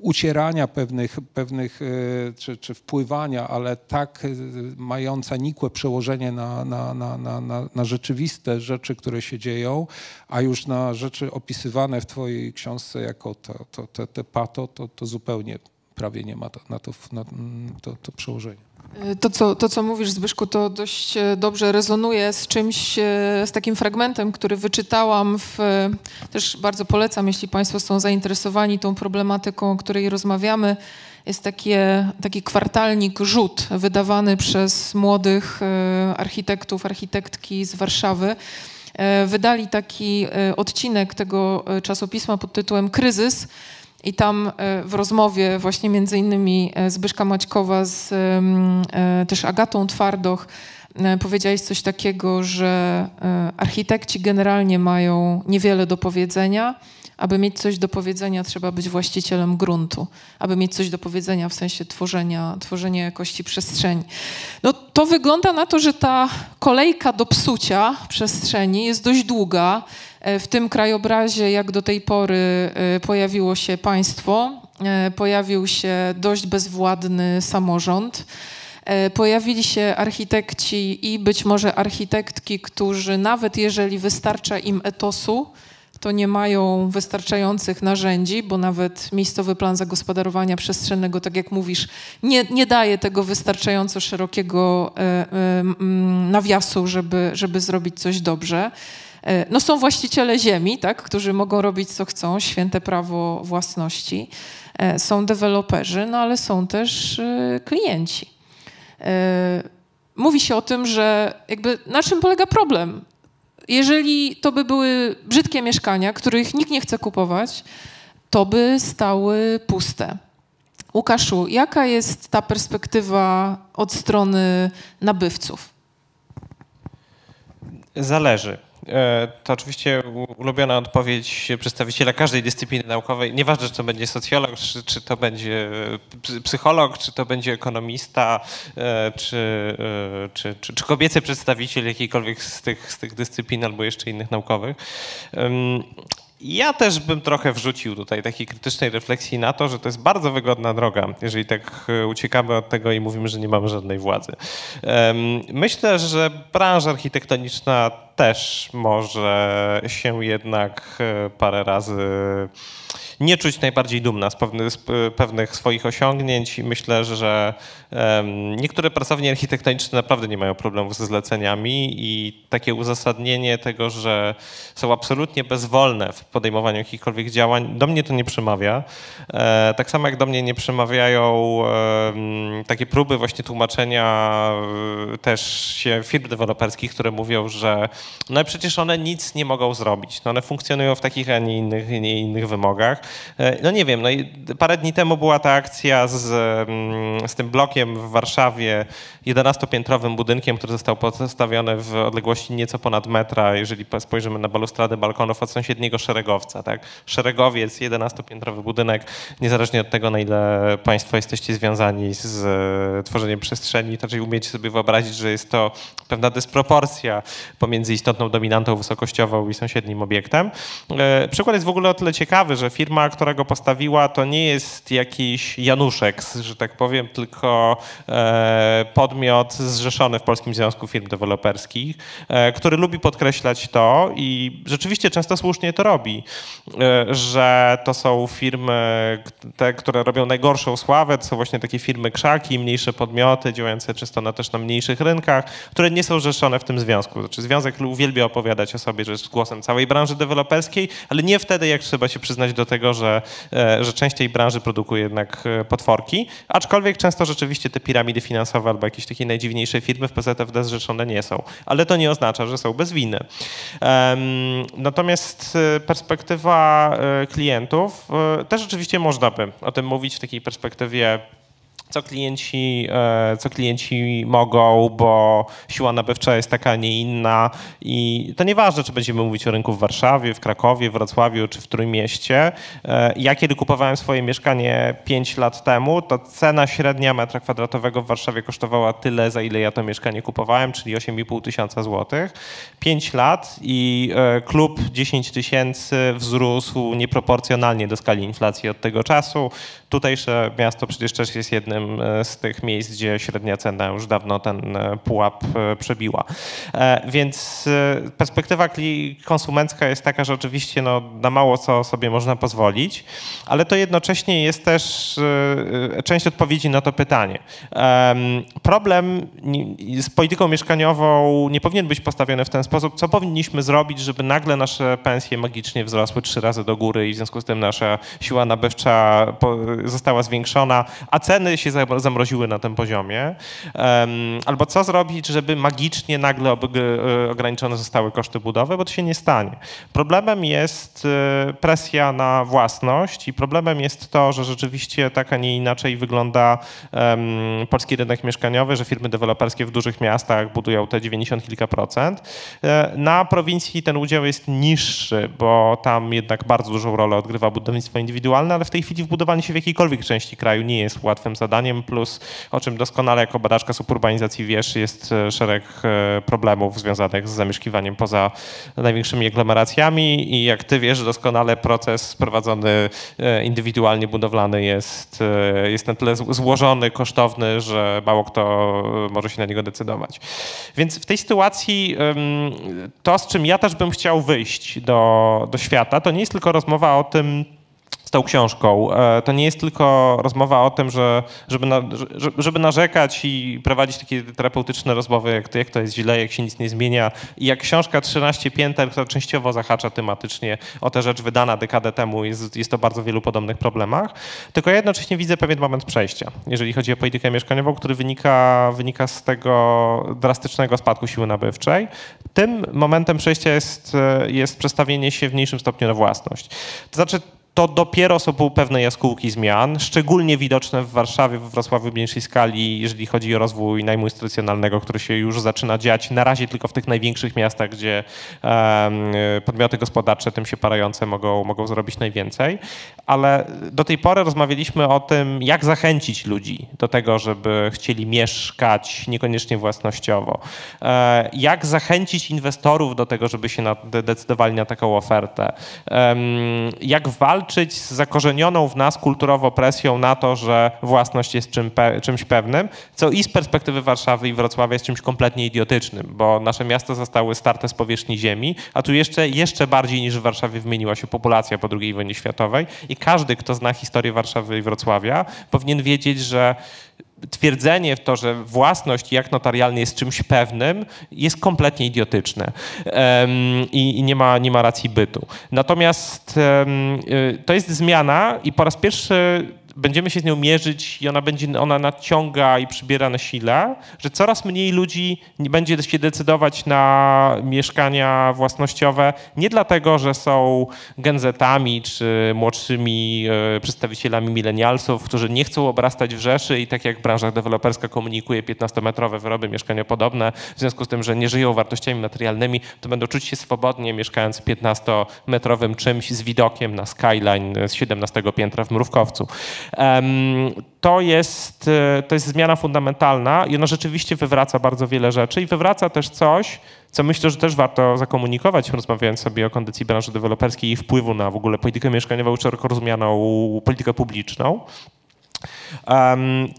ucierania pewnych, pewnych e, czy, czy wpływania, ale tak e, mająca nikłe przełożenie na, na, na, na, na rzeczywiste rzeczy, które się dzieją, a już na rzeczy opisywane w twojej książce jako to, to, te, te pato, to, to zupełnie prawie nie ma na to, na to, to przełożenie. To co, to, co mówisz, Zbyszku, to dość e, dobrze rezonuje z czymś, e, z takim fragmentem, który wyczytałam. W, e, też bardzo polecam, jeśli Państwo są zainteresowani tą problematyką, o której rozmawiamy. Jest takie, taki kwartalnik Rzut, wydawany przez młodych architektów, architektki z Warszawy. Wydali taki odcinek tego czasopisma pod tytułem Kryzys i tam e, w rozmowie właśnie między innymi e, Zbyszka Maćkowa z e, też Agatą Twardoch powiedziałeś coś takiego, że architekci generalnie mają niewiele do powiedzenia. Aby mieć coś do powiedzenia, trzeba być właścicielem gruntu. Aby mieć coś do powiedzenia w sensie tworzenia, tworzenia jakości przestrzeni. No to wygląda na to, że ta kolejka do psucia przestrzeni jest dość długa. E, w tym krajobrazie, jak do tej pory, e, pojawiło się państwo, e, pojawił się dość bezwładny samorząd. Pojawili się architekci i być może architektki, którzy nawet jeżeli wystarcza im etosu, to nie mają wystarczających narzędzi, bo nawet miejscowy plan zagospodarowania przestrzennego, tak jak mówisz, nie, nie daje tego wystarczająco szerokiego e, e, nawiasu, żeby, żeby zrobić coś dobrze. E, no są właściciele ziemi, tak, którzy mogą robić co chcą, święte prawo własności. Są deweloperzy, no ale są też klienci. Mówi się o tym, że jakby na czym polega problem? Jeżeli to by były brzydkie mieszkania, których nikt nie chce kupować, to by stały puste. Łukaszu, jaka jest ta perspektywa od strony nabywców? Zależy. E, to oczywiście ulubiona odpowiedź przedstawiciela każdej dyscypliny naukowej. Nieważne, czy to będzie socjolog, czy, czy to będzie psycholog, czy to będzie ekonomista, e, czy, e, czy, czy, czy kobiecy przedstawiciel jakiejkolwiek z tych, z tych dyscyplin albo jeszcze innych naukowych. Ja też bym trochę wrzucił tutaj takiej krytycznej refleksji na to, że to jest bardzo wygodna droga, jeżeli tak e, uciekamy od tego i mówimy, że nie mamy żadnej władzy. Myślę, że branża architektoniczna też może się jednak e, parę razy nie czuć najbardziej dumna z pewnych, z pewnych swoich osiągnięć i myślę, że um, niektóre pracownie architektoniczne naprawdę nie mają problemów ze zleceniami i takie uzasadnienie tego, że są absolutnie bezwolne w podejmowaniu jakichkolwiek działań, do mnie to nie przemawia. E, tak samo jak do mnie nie przemawiają e, takie próby właśnie tłumaczenia e, też się firm deweloperskich, które mówią, że no przecież one nic nie mogą zrobić. No one funkcjonują w takich, a nie innych, nie innych wymogach. E, no nie wiem, no i parę dni temu była ta akcja z, mm, z tym blokiem w Warszawie, 11-piętrowym budynkiem, który został postawiony w odległości nieco ponad metra, jeżeli spojrzymy na balustradę balkonów od sąsiedniego szeregowca. Tak? Szeregowiec, 11-piętrowy budynek, niezależnie od tego, na ile Państwo jesteście związani z e, tworzeniem przestrzeni, to raczej umiecie sobie wyobrazić, że jest to pewna dysproporcja pomiędzy istotną dominantą wysokościową i sąsiednim obiektem. E, przykład jest w ogóle o tyle ciekawy, że firma firma, która go postawiła, to nie jest jakiś Januszek, że tak powiem, tylko e, podmiot zrzeszony w Polskim Związku Firm Deweloperskich, e, który lubi podkreślać to i rzeczywiście często słusznie to robi, e, że to są firmy, te, które robią najgorszą sławę, to są właśnie takie firmy krzaki, mniejsze podmioty działające często na, też na mniejszych rynkach, które nie są zrzeszone w tym związku. Znaczy związek uwielbia opowiadać o sobie, że jest głosem całej branży deweloperskiej, ale nie wtedy, jak trzeba się przyznać do tego, tego, że, e, że część tej branży produkuje jednak e, potworki, aczkolwiek często rzeczywiście te piramidy finansowe albo jakieś takie najdziwniejsze firmy w PZFD zrzeszone nie są. Ale to nie oznacza, że są bez winy. Natomiast e, perspektywa klientów, też oczywiście można by o tym mówić w takiej perspektywie co klienci, e, co klienci mogą, bo siła nabywcza jest taka, a nie inna i to nieważne, czy będziemy mówić o rynku w Warszawie, w Krakowie, w Wrocławiu czy w Trójmieście. E, Ja kiedy kupowałem swoje mieszkanie 5 lat temu, to cena średnia metra kwadratowego w Warszawie kosztowała tyle, za ile ja to mieszkanie kupowałem, czyli 8,5 tysiąca złotych. 5 lat i e, klub 10 tysięcy wzrósł nieproporcjonalnie do skali inflacji od tego czasu. Tutejsze miasto przecież też jest jednym e, z tych miejsc, gdzie średnia cena już dawno ten e, pułap e, przebiła. Więc perspektywa konsumencka jest taka, że oczywiście no, na mało co sobie można pozwolić, ale to jednocześnie jest też część odpowiedzi na to pytanie. Em, Problem z polityką mieszkaniową nie powinien być postawiony w ten sposób, co powinniśmy zrobić, żeby nagle nasze pensje magicznie wzrosły trzy razy do góry i w związku z tym nasza siła nabywcza została zwiększona, a ceny się zam- zamroziły na tym poziomie. Albo co zrobić, żeby magicznie nagle e, ograniczone zostały koszty budowy, bo to się nie stanie. Problemem jest e, presja na własność i problemem jest to, że rzeczywiście tak, a nie inaczej wygląda polski rynek mieszkaniowy, że firmy deweloperskie w dużych miastach budują te 90 kilka procent. E, Na prowincji ten udział jest niższy, bo tam jednak bardzo dużą rolę odgrywa budownictwo indywidualne, ale w tej chwili wbudowanie się w jakiejkolwiek części kraju nie jest łatwym zadaniem, plus o czym doskonale jako badaczka suburbanizacji wiesz, jest e, szereg e, problemów związanych z zamieszkiwaniem poza największymi aglomeracjami i jak ty wiesz doskonale proces prowadzony e, indywidualnie budowlany jest, jest na tyle złożony, kosztowny, że mało kto może się na niego decydować. Więc w tej sytuacji to, z czym ja też bym chciał wyjść do, do świata, to nie jest tylko rozmowa o tym, tą książką. E, To nie jest tylko rozmowa o tym, że, żeby, na, że- żeby narzekać i prowadzić takie terapeutyczne rozmowy, jak to, jak to jest źle, jak się nic nie zmienia. I jak książka 13 pięter, która częściowo zahacza tematycznie o tę rzecz wydana dekadę temu, jest, jest to bardzo wielu podobnych problemach. Tylko ja jednocześnie widzę pewien moment przejścia, jeżeli chodzi o politykę mieszkaniową, który wynika, wynika z tego drastycznego spadku siły nabywczej. Tym momentem przejścia jest, e, jest przestawienie się w mniejszym stopniu na własność. To znaczy, to dopiero są pewne jaskółki zmian, szczególnie widoczne w Warszawie, we Wrocławiu w mniejszej skali, jeżeli chodzi o rozwój najmu instytucjonalnego, który się już zaczyna dziać. Na razie tylko w tych największych miastach, gdzie em, podmioty gospodarcze tym się parające mogą, mogą zrobić najwięcej. Ale do tej pory rozmawialiśmy o tym, jak zachęcić ludzi do tego, żeby chcieli mieszkać niekoniecznie własnościowo. E, Jak zachęcić inwestorów do tego, żeby się na, de- decydowali na taką ofertę. Em, Jak walczyć z zakorzenioną w nas kulturowo presją na to, że własność jest czym pe- czymś pewnym, co i z perspektywy Warszawy i Wrocławia jest czymś kompletnie idiotycznym, bo nasze miasta zostały starte z powierzchni ziemi, a tu jeszcze, jeszcze bardziej niż w Warszawie wymieniła się populacja po II wojnie światowej i każdy, kto zna historię Warszawy i Wrocławia, powinien wiedzieć, że twierdzenie w to, że własność jak notarialny jest czymś pewnym, jest kompletnie idiotyczne i, i nie, ma, nie ma racji bytu. Natomiast y, to jest zmiana i po raz pierwszy będziemy się z nią mierzyć i ona będzie, ona nadciąga i przybiera na sile, że coraz mniej ludzi będzie się decydować na mieszkania własnościowe nie dlatego, że są genzetami czy młodszymi e, przedstawicielami milenialsów, którzy nie chcą obrastać w Rzeszy i tak jak branża deweloperska komunikuje 15-metrowe wyroby mieszkaniopodobne, w związku z tym, że nie żyją wartościami materialnymi, to będą czuć się swobodnie mieszkając w 15-metrowym czymś z widokiem na skyline z 17 piętra w Mrówkowcu. To jest, e, to jest zmiana fundamentalna i ona rzeczywiście wywraca bardzo wiele rzeczy i wywraca też coś, co myślę, że też warto zakomunikować, rozmawiając sobie o kondycji branży deweloperskiej i wpływu na w ogóle politykę mieszkaniową, szeroko rozumianą politykę publiczną.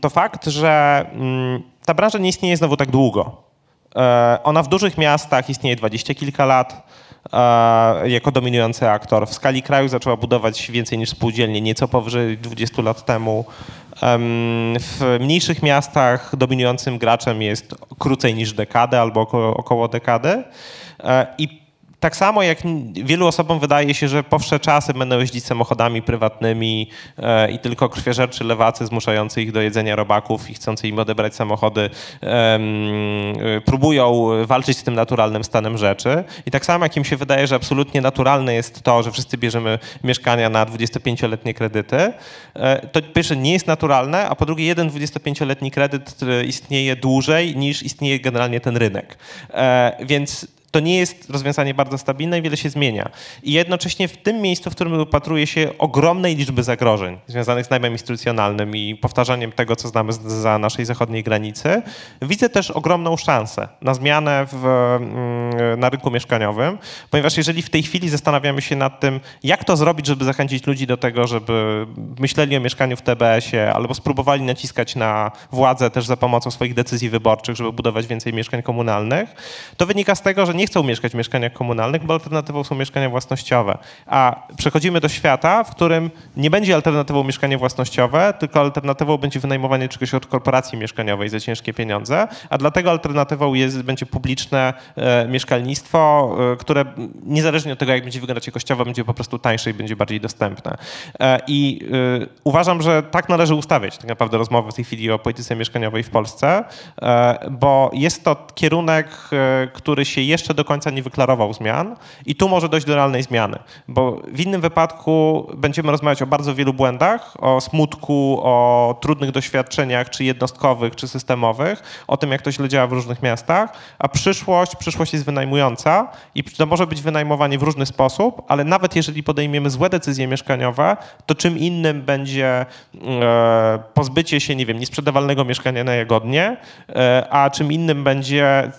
To fakt, że mm, ta branża nie istnieje znowu tak długo. E, Ona w dużych miastach istnieje dwadzieścia kilka lat jako dominujący aktor. W skali kraju zaczęła budować więcej niż spółdzielnie, nieco powyżej 20 lat temu. Em, W mniejszych miastach dominującym graczem jest krócej niż dekadę albo około, około dekady. E, I tak samo jak wielu osobom wydaje się, że powsze czasy będą jeździć samochodami prywatnymi e, i tylko krwiożerczy lewacy zmuszający ich do jedzenia robaków i chcący im odebrać samochody e, próbują walczyć z tym naturalnym stanem rzeczy. I tak samo jak im się wydaje, że absolutnie naturalne jest to, że wszyscy bierzemy mieszkania na 25-letnie kredyty, e, to pierwsze nie jest naturalne, a po drugie jeden 25-letni kredyt e, istnieje dłużej niż istnieje generalnie ten rynek. E, więc to nie jest rozwiązanie bardzo stabilne i wiele się zmienia. I jednocześnie w tym miejscu, w którym upatruje się ogromnej liczby zagrożeń związanych z najmem instytucjonalnym i powtarzaniem tego, co znamy za naszej zachodniej granicy, widzę też ogromną szansę na zmianę w, mm, na rynku mieszkaniowym, ponieważ jeżeli w tej chwili zastanawiamy się nad tym, jak to zrobić, żeby zachęcić ludzi do tego, żeby myśleli o mieszkaniu w TBS-ie albo spróbowali naciskać na władzę też za pomocą swoich decyzji wyborczych, żeby budować więcej mieszkań komunalnych, to wynika z tego, że nie nie chcą mieszkać w mieszkaniach komunalnych, bo alternatywą są mieszkania własnościowe. A przechodzimy do świata, w którym nie będzie alternatywą mieszkanie własnościowe, tylko alternatywą będzie wynajmowanie czegoś od korporacji mieszkaniowej za ciężkie pieniądze, a dlatego alternatywą jest, będzie publiczne e, mieszkalnictwo, e, które niezależnie od tego, jak będzie wyglądać jakościowo, będzie po prostu tańsze i będzie bardziej dostępne. E, I e, uważam, że tak należy ustawiać tak naprawdę rozmowy w tej chwili o polityce mieszkaniowej w Polsce, e, bo jest to kierunek, e, który się jeszcze do końca nie wyklarował zmian i tu może dojść do realnej zmiany, bo w innym wypadku będziemy rozmawiać o bardzo wielu błędach, o smutku, o trudnych doświadczeniach, czy jednostkowych, czy systemowych, o tym, jak to źle działa w różnych miastach, a przyszłość, przyszłość jest wynajmująca i to może być wynajmowanie w różny sposób, ale nawet jeżeli podejmiemy złe decyzje mieszkaniowe, to czym innym będzie e, pozbycie się, nie wiem, niesprzedawalnego mieszkania na Jagodnie, e, a czym innym będzie e,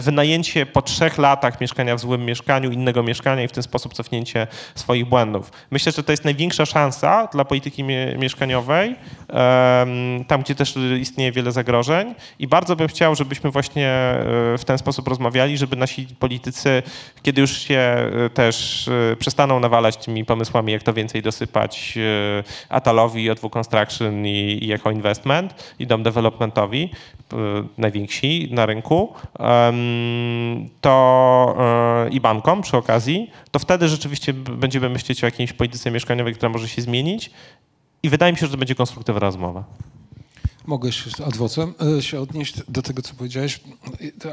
wynajęcie po trzech latach mieszkania w złym mieszkaniu, innego mieszkania i w ten sposób cofnięcie swoich błędów. Myślę, że to jest największa szansa dla polityki mieszkaniowej, tam gdzie też istnieje wiele zagrożeń i bardzo bym chciał, żebyśmy właśnie e, w ten sposób rozmawiali, żeby nasi politycy, kiedy już się e, też e, przestaną nawalać tymi pomysłami, jak to więcej dosypać Atalowi, O2 Construction i, i Echo Investment i Dom Developmentowi, najwięksi na rynku, to E, i bankom przy okazji, to wtedy rzeczywiście będziemy myśleć o jakiejś polityce mieszkaniowej, która może się zmienić i wydaje mi się, że to będzie konstruktywna rozmowa. Mogę się adwocem e, się odnieść do tego, co powiedziałeś.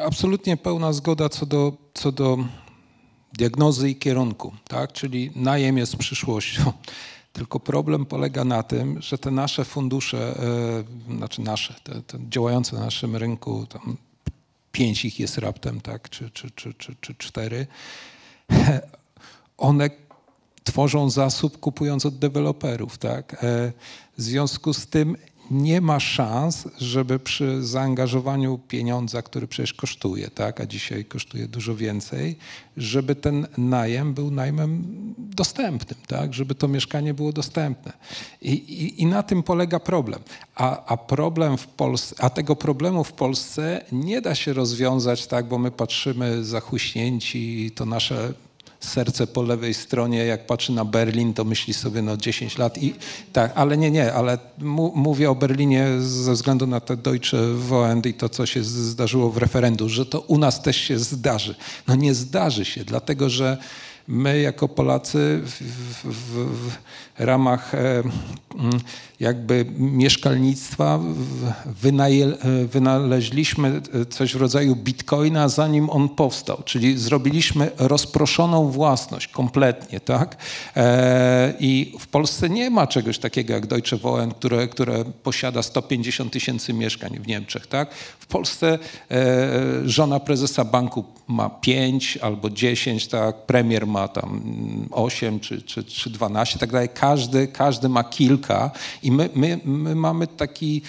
Absolutnie pełna zgoda co do, co do diagnozy i kierunku, tak? czyli najem jest przyszłością. Tylko problem polega na tym, że te nasze fundusze, e, znaczy nasze, te, te działające na naszym rynku, tam pięć ich jest raptem, tak, czy, czy, czy, czy, czy cztery, one tworzą zasób kupując od deweloperów, tak. E, w związku z tym nie ma szans, żeby przy zaangażowaniu pieniądza, który przecież kosztuje, tak, a dzisiaj kosztuje dużo więcej, żeby ten najem był najmem dostępnym, tak, żeby to mieszkanie było dostępne. I, i, i na tym polega problem. A, a problem w Polsce, a tego problemu w Polsce nie da się rozwiązać tak, bo my patrzymy zachuśnięci i to nasze serce po lewej stronie, jak patrzy na Berlin, to myśli sobie no 10 lat i tak, ale nie, nie, ale mówię o Berlinie ze względu na te Deutsche Wohend i to, co się zdarzyło w referendum, że to u nas też się zdarzy. No nie zdarzy się, dlatego że my jako Polacy w, w, w ramach e, jakby mieszkalnictwa wynaleźliśmy coś w rodzaju bitcoina, zanim on powstał, czyli zrobiliśmy rozproszoną własność kompletnie, tak? E, I w Polsce nie ma czegoś takiego jak Deutsche Wohnen, które, które posiada 150 tysięcy mieszkań w Niemczech, tak? W Polsce e, żona prezesa banku ma 5 albo 10, tak? Premier ma tam 8 czy, czy, czy 12, tak dalej. Każdy, każdy ma kilka i my, my, my mamy taki,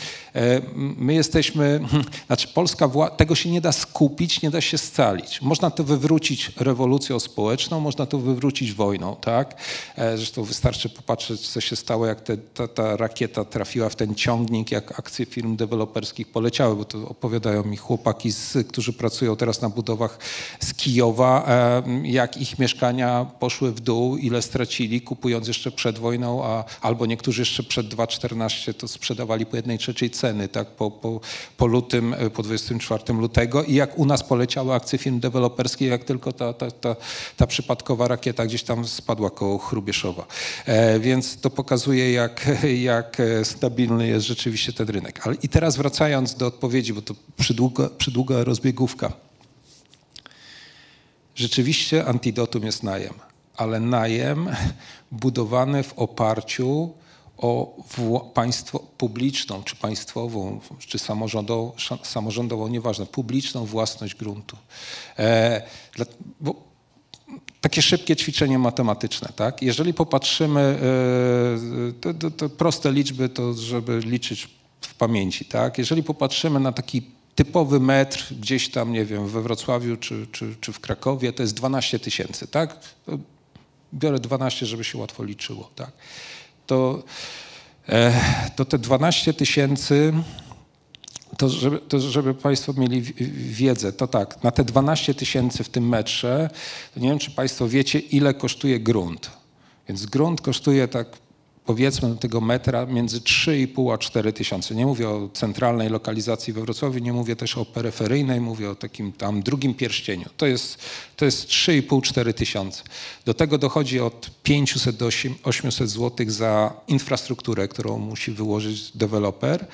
my jesteśmy, znaczy Polska, tego się nie da skupić, nie da się scalić. Można to wywrócić rewolucją społeczną, można to wywrócić wojną, tak? E, zresztą wystarczy popatrzeć, co się stało, jak te, ta, ta rakieta trafiła w ten ciągnik, jak akcje firm deweloperskich poleciały, bo to opowiadają mi chłopaki, z, którzy pracują teraz na budowach z Kijowa, e, jak ich mieszkania mieszkania poszły w dół, ile stracili, kupując jeszcze przed wojną, a, albo niektórzy jeszcze przed 2,14 to sprzedawali po jednej trzeciej ceny, tak, po, po, po lutym, e, po 24 lutego i jak u nas poleciały akcje firm deweloperskich, jak tylko ta, ta, ta, ta przypadkowa rakieta gdzieś tam spadła koło Chrubieszowa. E, więc to pokazuje, jak, jak stabilny jest rzeczywiście ten rynek. Ale I teraz wracając do odpowiedzi, bo to przydługa, przydługa rozbiegówka. Rzeczywiście antidotum jest najem, ale najem budowany w oparciu o państwo publiczną, czy państwową, czy samorządową, samorządową, nieważne, publiczną własność gruntu. E, dla, takie szybkie ćwiczenie matematyczne, tak? Jeżeli popatrzymy, e, to, to, to proste liczby, to żeby liczyć w pamięci, tak? Jeżeli popatrzymy na taki typowy metr gdzieś tam, nie wiem, we Wrocławiu czy, czy, czy w Krakowie, to jest 12 tysięcy, tak? Biorę 12, żeby się łatwo liczyło, tak? To, e, to te 12 tysięcy, to żeby, to żeby Państwo mieli wiedzę, to tak, na te 12 tysięcy w tym metrze, to nie wiem, czy Państwo wiecie, ile kosztuje grunt. Więc grunt kosztuje tak powiedzmy do tego metra między 3,5 a 4 tysiące. Nie mówię o centralnej lokalizacji we Wrocławiu, nie mówię też o peryferyjnej, mówię o takim tam drugim pierścieniu. To jest, to jest 3,5-4 tysiące. Do tego dochodzi od 500 do 800 zł za infrastrukturę, którą musi wyłożyć deweloper.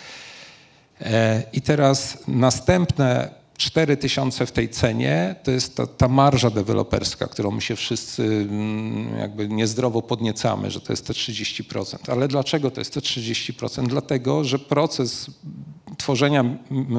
E, I teraz następne 4 tysiące w tej cenie to jest ta, ta marża deweloperska, którą my się wszyscy mm, jakby niezdrowo podniecamy, że to jest te 30%. Ale dlaczego to jest te 30%? Dlatego, że proces tworzenia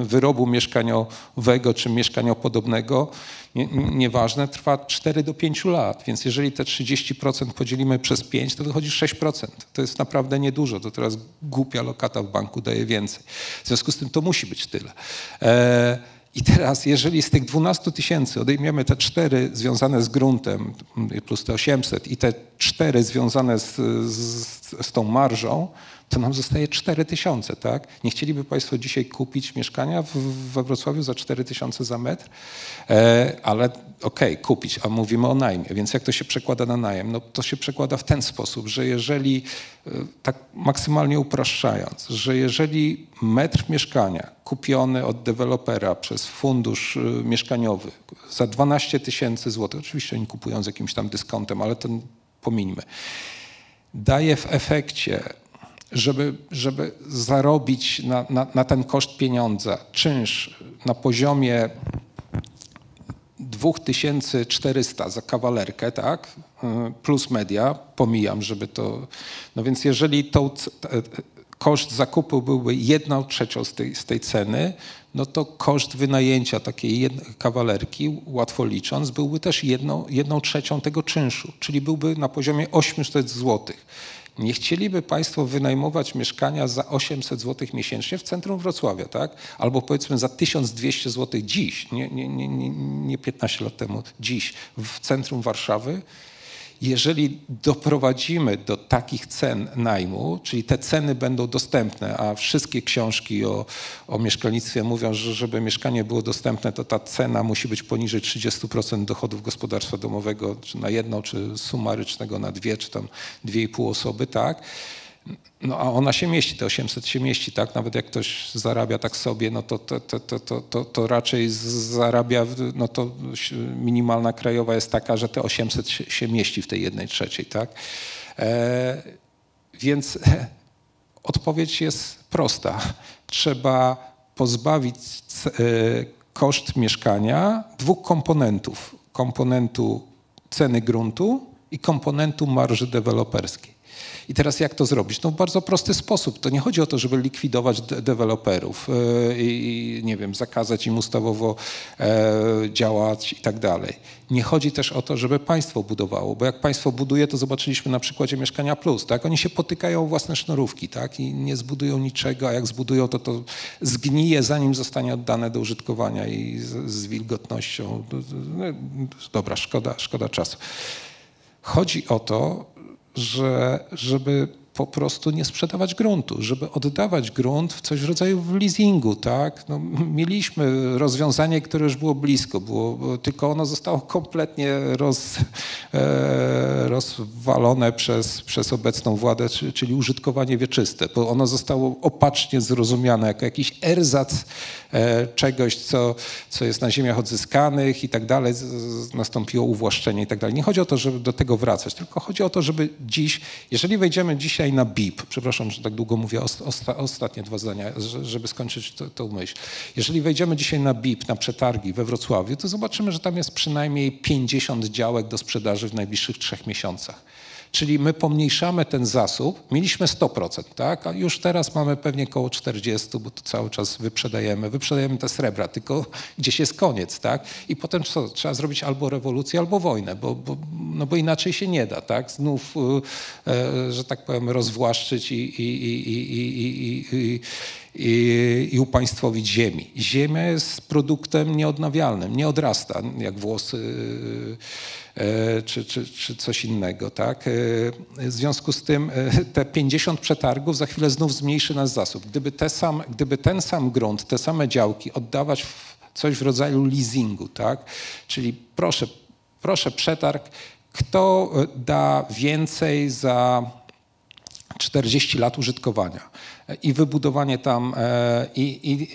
wyrobu mieszkaniowego czy mieszkaniopodobnego, nie, nieważne, trwa 4 do 5 lat. Więc jeżeli te 30% podzielimy przez 5, to wychodzi 6%. To jest naprawdę niedużo. To teraz głupia lokata w banku daje więcej. W związku z tym to musi być tyle. E i teraz, jeżeli z tych 12 tysięcy odejmiemy te cztery związane z gruntem, plus te 800 i te cztery związane z, z, z tą marżą, to nam zostaje 4 tysiące, tak? Nie chcieliby Państwo dzisiaj kupić mieszkania w, we Wrocławiu za 4 tysiące za metr? E, ale okej, okay, kupić, a mówimy o najmie, więc jak to się przekłada na najem? No to się przekłada w ten sposób, że jeżeli, e, tak maksymalnie upraszczając, że jeżeli metr mieszkania kupiony od dewelopera przez fundusz e, mieszkaniowy za 12 tysięcy złotych, oczywiście oni kupują z jakimś tam dyskontem, ale ten pomińmy, daje w efekcie żeby, żeby zarobić na, na, na ten koszt pieniądza czynsz na poziomie 2400 za kawalerkę, tak, plus media, pomijam, żeby to, no więc jeżeli to, koszt zakupu byłby jedną trzecią z tej, z tej ceny, no to koszt wynajęcia takiej kawalerki, łatwo licząc, byłby też jedną, jedną trzecią tego czynszu, czyli byłby na poziomie 800 złotych. Nie chcieliby Państwo wynajmować mieszkania za 800 zł miesięcznie w centrum Wrocławia, tak? Albo powiedzmy za 1200 zł dziś, nie, nie, nie, nie 15 lat temu, dziś w centrum Warszawy. Jeżeli doprowadzimy do takich cen najmu, czyli te ceny będą dostępne, a wszystkie książki o, o mieszkalnictwie mówią, że żeby mieszkanie było dostępne, to ta cena musi być poniżej 30% dochodów gospodarstwa domowego, czy na jedną, czy sumarycznego na dwie, czy tam dwie i pół osoby, tak? No a ona się mieści, te 800 się mieści, tak? Nawet jak ktoś zarabia tak sobie, no to, to, to, to, to, to raczej zarabia, no to minimalna krajowa jest taka, że te 800 się, się mieści w tej jednej trzeciej, tak? E, więc odpowiedź jest prosta. Trzeba pozbawić e, koszt mieszkania dwóch komponentów. Komponentu ceny gruntu i komponentu marży deweloperskiej. I teraz jak to zrobić? No w bardzo prosty sposób. To nie chodzi o to, żeby likwidować de deweloperów e, i nie wiem, zakazać im ustawowo e, działać i tak dalej. Nie chodzi też o to, żeby państwo budowało, bo jak państwo buduje, to zobaczyliśmy na przykładzie Mieszkania Plus, tak? Oni się potykają własne sznurówki, tak? I nie zbudują niczego, a jak zbudują, to to zgnije, zanim zostanie oddane do użytkowania i z, z wilgotnością. No, dobra, szkoda, szkoda czasu. Chodzi o to, że żeby po prostu nie sprzedawać gruntu, żeby oddawać grunt w coś w rodzaju w leasingu, tak? No, mieliśmy rozwiązanie, które już było blisko, było, tylko ono zostało kompletnie roz, e, rozwalone przez, przez obecną władzę, czyli użytkowanie wieczyste, bo ono zostało opacznie zrozumiane jako jakiś erzac czegoś, co, co jest na ziemiach odzyskanych i tak dalej, nastąpiło uwłaszczenie i tak dalej. Nie chodzi o to, żeby do tego wracać, tylko chodzi o to, żeby dziś, jeżeli wejdziemy dzisiaj na BIP, przepraszam, że tak długo mówię, osta, ostatnie dwa zdania, żeby skończyć tę myśl. Jeżeli wejdziemy dzisiaj na BIP, na przetargi we Wrocławiu, to zobaczymy, że tam jest przynajmniej 50 działek do sprzedaży w najbliższych trzech miesiącach. Czyli my pomniejszamy ten zasób, mieliśmy 100%, tak? a już teraz mamy pewnie około 40, bo to cały czas wyprzedajemy, wyprzedajemy te srebra, tylko gdzieś jest koniec. Tak? I potem co? Trzeba zrobić albo rewolucję, albo wojnę, bo, bo, no bo inaczej się nie da. Tak? Znów, e, że tak powiem, rozwłaszczyć i, i, i, i i, i upaństwowić ziemi. Ziemia jest produktem nieodnawialnym, nie odrasta jak włosy e, czy, czy, czy coś innego. Tak? E, w związku z tym e, te 50 przetargów za chwilę znów zmniejszy nasz zasób. Gdyby, te sam, gdyby ten sam grunt, te same działki oddawać w coś w rodzaju leasingu, tak? czyli proszę, proszę przetarg, kto da więcej za 40 lat użytkowania i wybudowanie tam e, i, i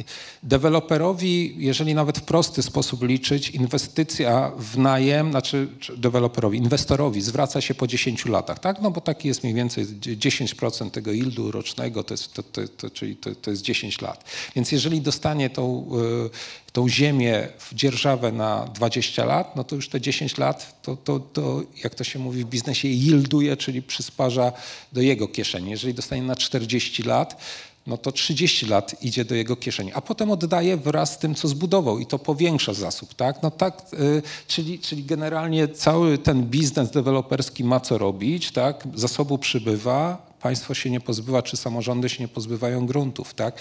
deweloperowi, jeżeli nawet w prosty sposób liczyć, inwestycja w najem, znaczy deweloperowi, inwestorowi zwraca się po 10 latach, tak? No bo taki jest mniej więcej 10% tego yieldu rocznego, to jest, to, to, to, czyli to, to jest 10 lat. Więc jeżeli dostanie tą, e, tą ziemię w dzierżawę na 20 lat, no to już te 10 lat, to, to, to jak to się mówi w biznesie, yielduje, czyli przysparza do jego kieszeni. Jeżeli dostanie na 40 lat, no to 30 lat idzie do jego kieszeni, a potem oddaje wraz z tym, co zbudował i to powiększa zasób, tak? No tak, y, czyli, czyli generalnie cały ten biznes deweloperski ma co robić, tak? Zasobu przybywa, państwo się nie pozbywa, czy samorządy się nie pozbywają gruntów, tak?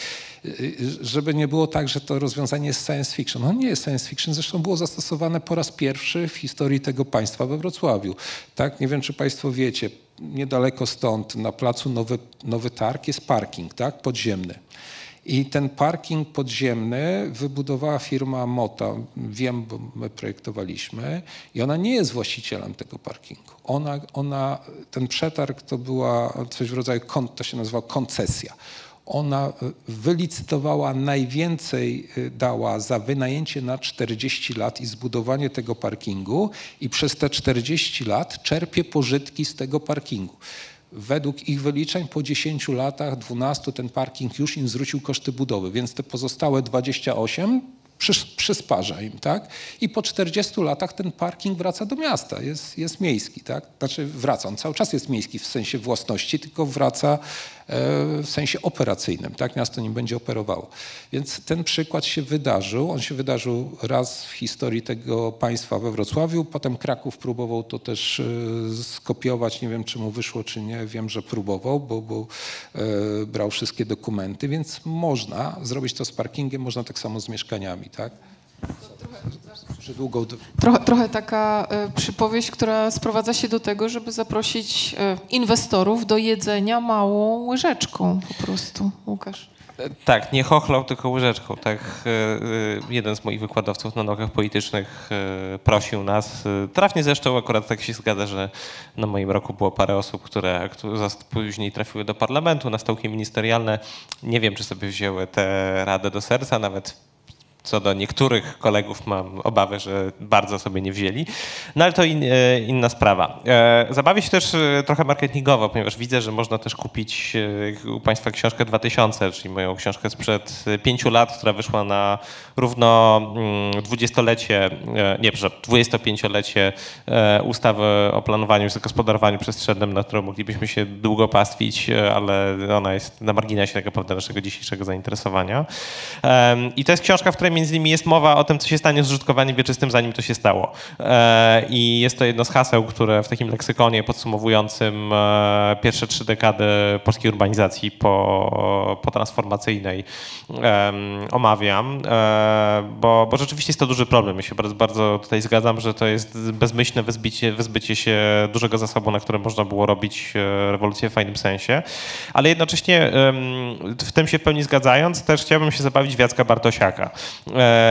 Żeby nie było tak, że to rozwiązanie jest science fiction. No nie jest science fiction, zresztą było zastosowane po raz pierwszy w historii tego państwa we Wrocławiu. Tak? Nie wiem, czy państwo wiecie, niedaleko stąd, na placu Nowy, Nowy Targ jest parking, tak? Podziemny. I ten parking podziemny wybudowała firma Mota. Wiem, bo my projektowaliśmy. I ona nie jest właścicielem tego parkingu. Ona, ona, ten przetarg to była coś w rodzaju, to się nazywa koncesja. Ona e, wylicytowała najwięcej, e, dała za wynajęcie na 40 lat i zbudowanie tego parkingu i przez te 40 lat czerpie pożytki z tego parkingu. Według ich wyliczeń po 10 latach, 12 ten parking już im zwrócił koszty budowy, więc te pozostałe 28 przysparza im, tak? I po 40 latach ten parking wraca do miasta, jest, jest miejski, tak? Znaczy wraca, on cały czas jest miejski w sensie własności, tylko wraca w sensie operacyjnym, tak? Miasto nim będzie operowało. Więc ten przykład się wydarzył. On się wydarzył raz w historii tego państwa we Wrocławiu, potem Kraków próbował to też e, skopiować. Nie wiem, czy mu wyszło, czy nie. Wiem, że próbował, bo, bo e, brał wszystkie dokumenty, więc można zrobić to z parkingiem, można tak samo z mieszkaniami, tak? Długą... Trochę, trochę taka y, przypowieść, która sprowadza się do tego, żeby zaprosić y, inwestorów do jedzenia małą łyżeczką po prostu. Łukasz. Tak, nie chochlał, tylko łyżeczką. Tak, jeden z moich wykładowców na naukach politycznych prosił nas, trafnie zresztą akurat tak się zgadza, że na moim roku było parę osób, które, które później trafiły do parlamentu na stołki ministerialne. Nie wiem, czy sobie wzięły tę radę do serca, nawet co do niektórych kolegów mam obawy, że bardzo sobie nie wzięli. No ale to in, e, inna sprawa. E, zabawię się też e, trochę marketingowo, ponieważ widzę, że można też kupić u Państwa książkę 2000, czyli moją książkę sprzed pięciu lat, która wyszła na równo mm, dwudziestolecie, nie, przepraszam, 25-lecie ustawy o planowaniu i zagospodarowaniu przestrzennym, na którą moglibyśmy się długo pastwić, ale ona jest na marginesie tak naprawdę naszego dzisiejszego zainteresowania. I to jest książka, w której między nimi jest mowa o tym, co się stanie z użytkowaniem wieczystym, zanim to się stało. E, I jest to jedno z haseł, które w takim leksykonie podsumowującym e, pierwsze trzy dekady polskiej urbanizacji po, po transformacyjnej omawiam, e, bo, bo rzeczywiście jest to duży problem. Ja się bardzo, bardzo tutaj zgadzam, że to jest bezmyślne wyzbycie, wyzbycie się dużego zasobu, na którym można było robić rewolucję w fajnym sensie, ale jednocześnie w tym się w pełni zgadzając, też chciałbym się zabawić w Jacka Bartosiaka,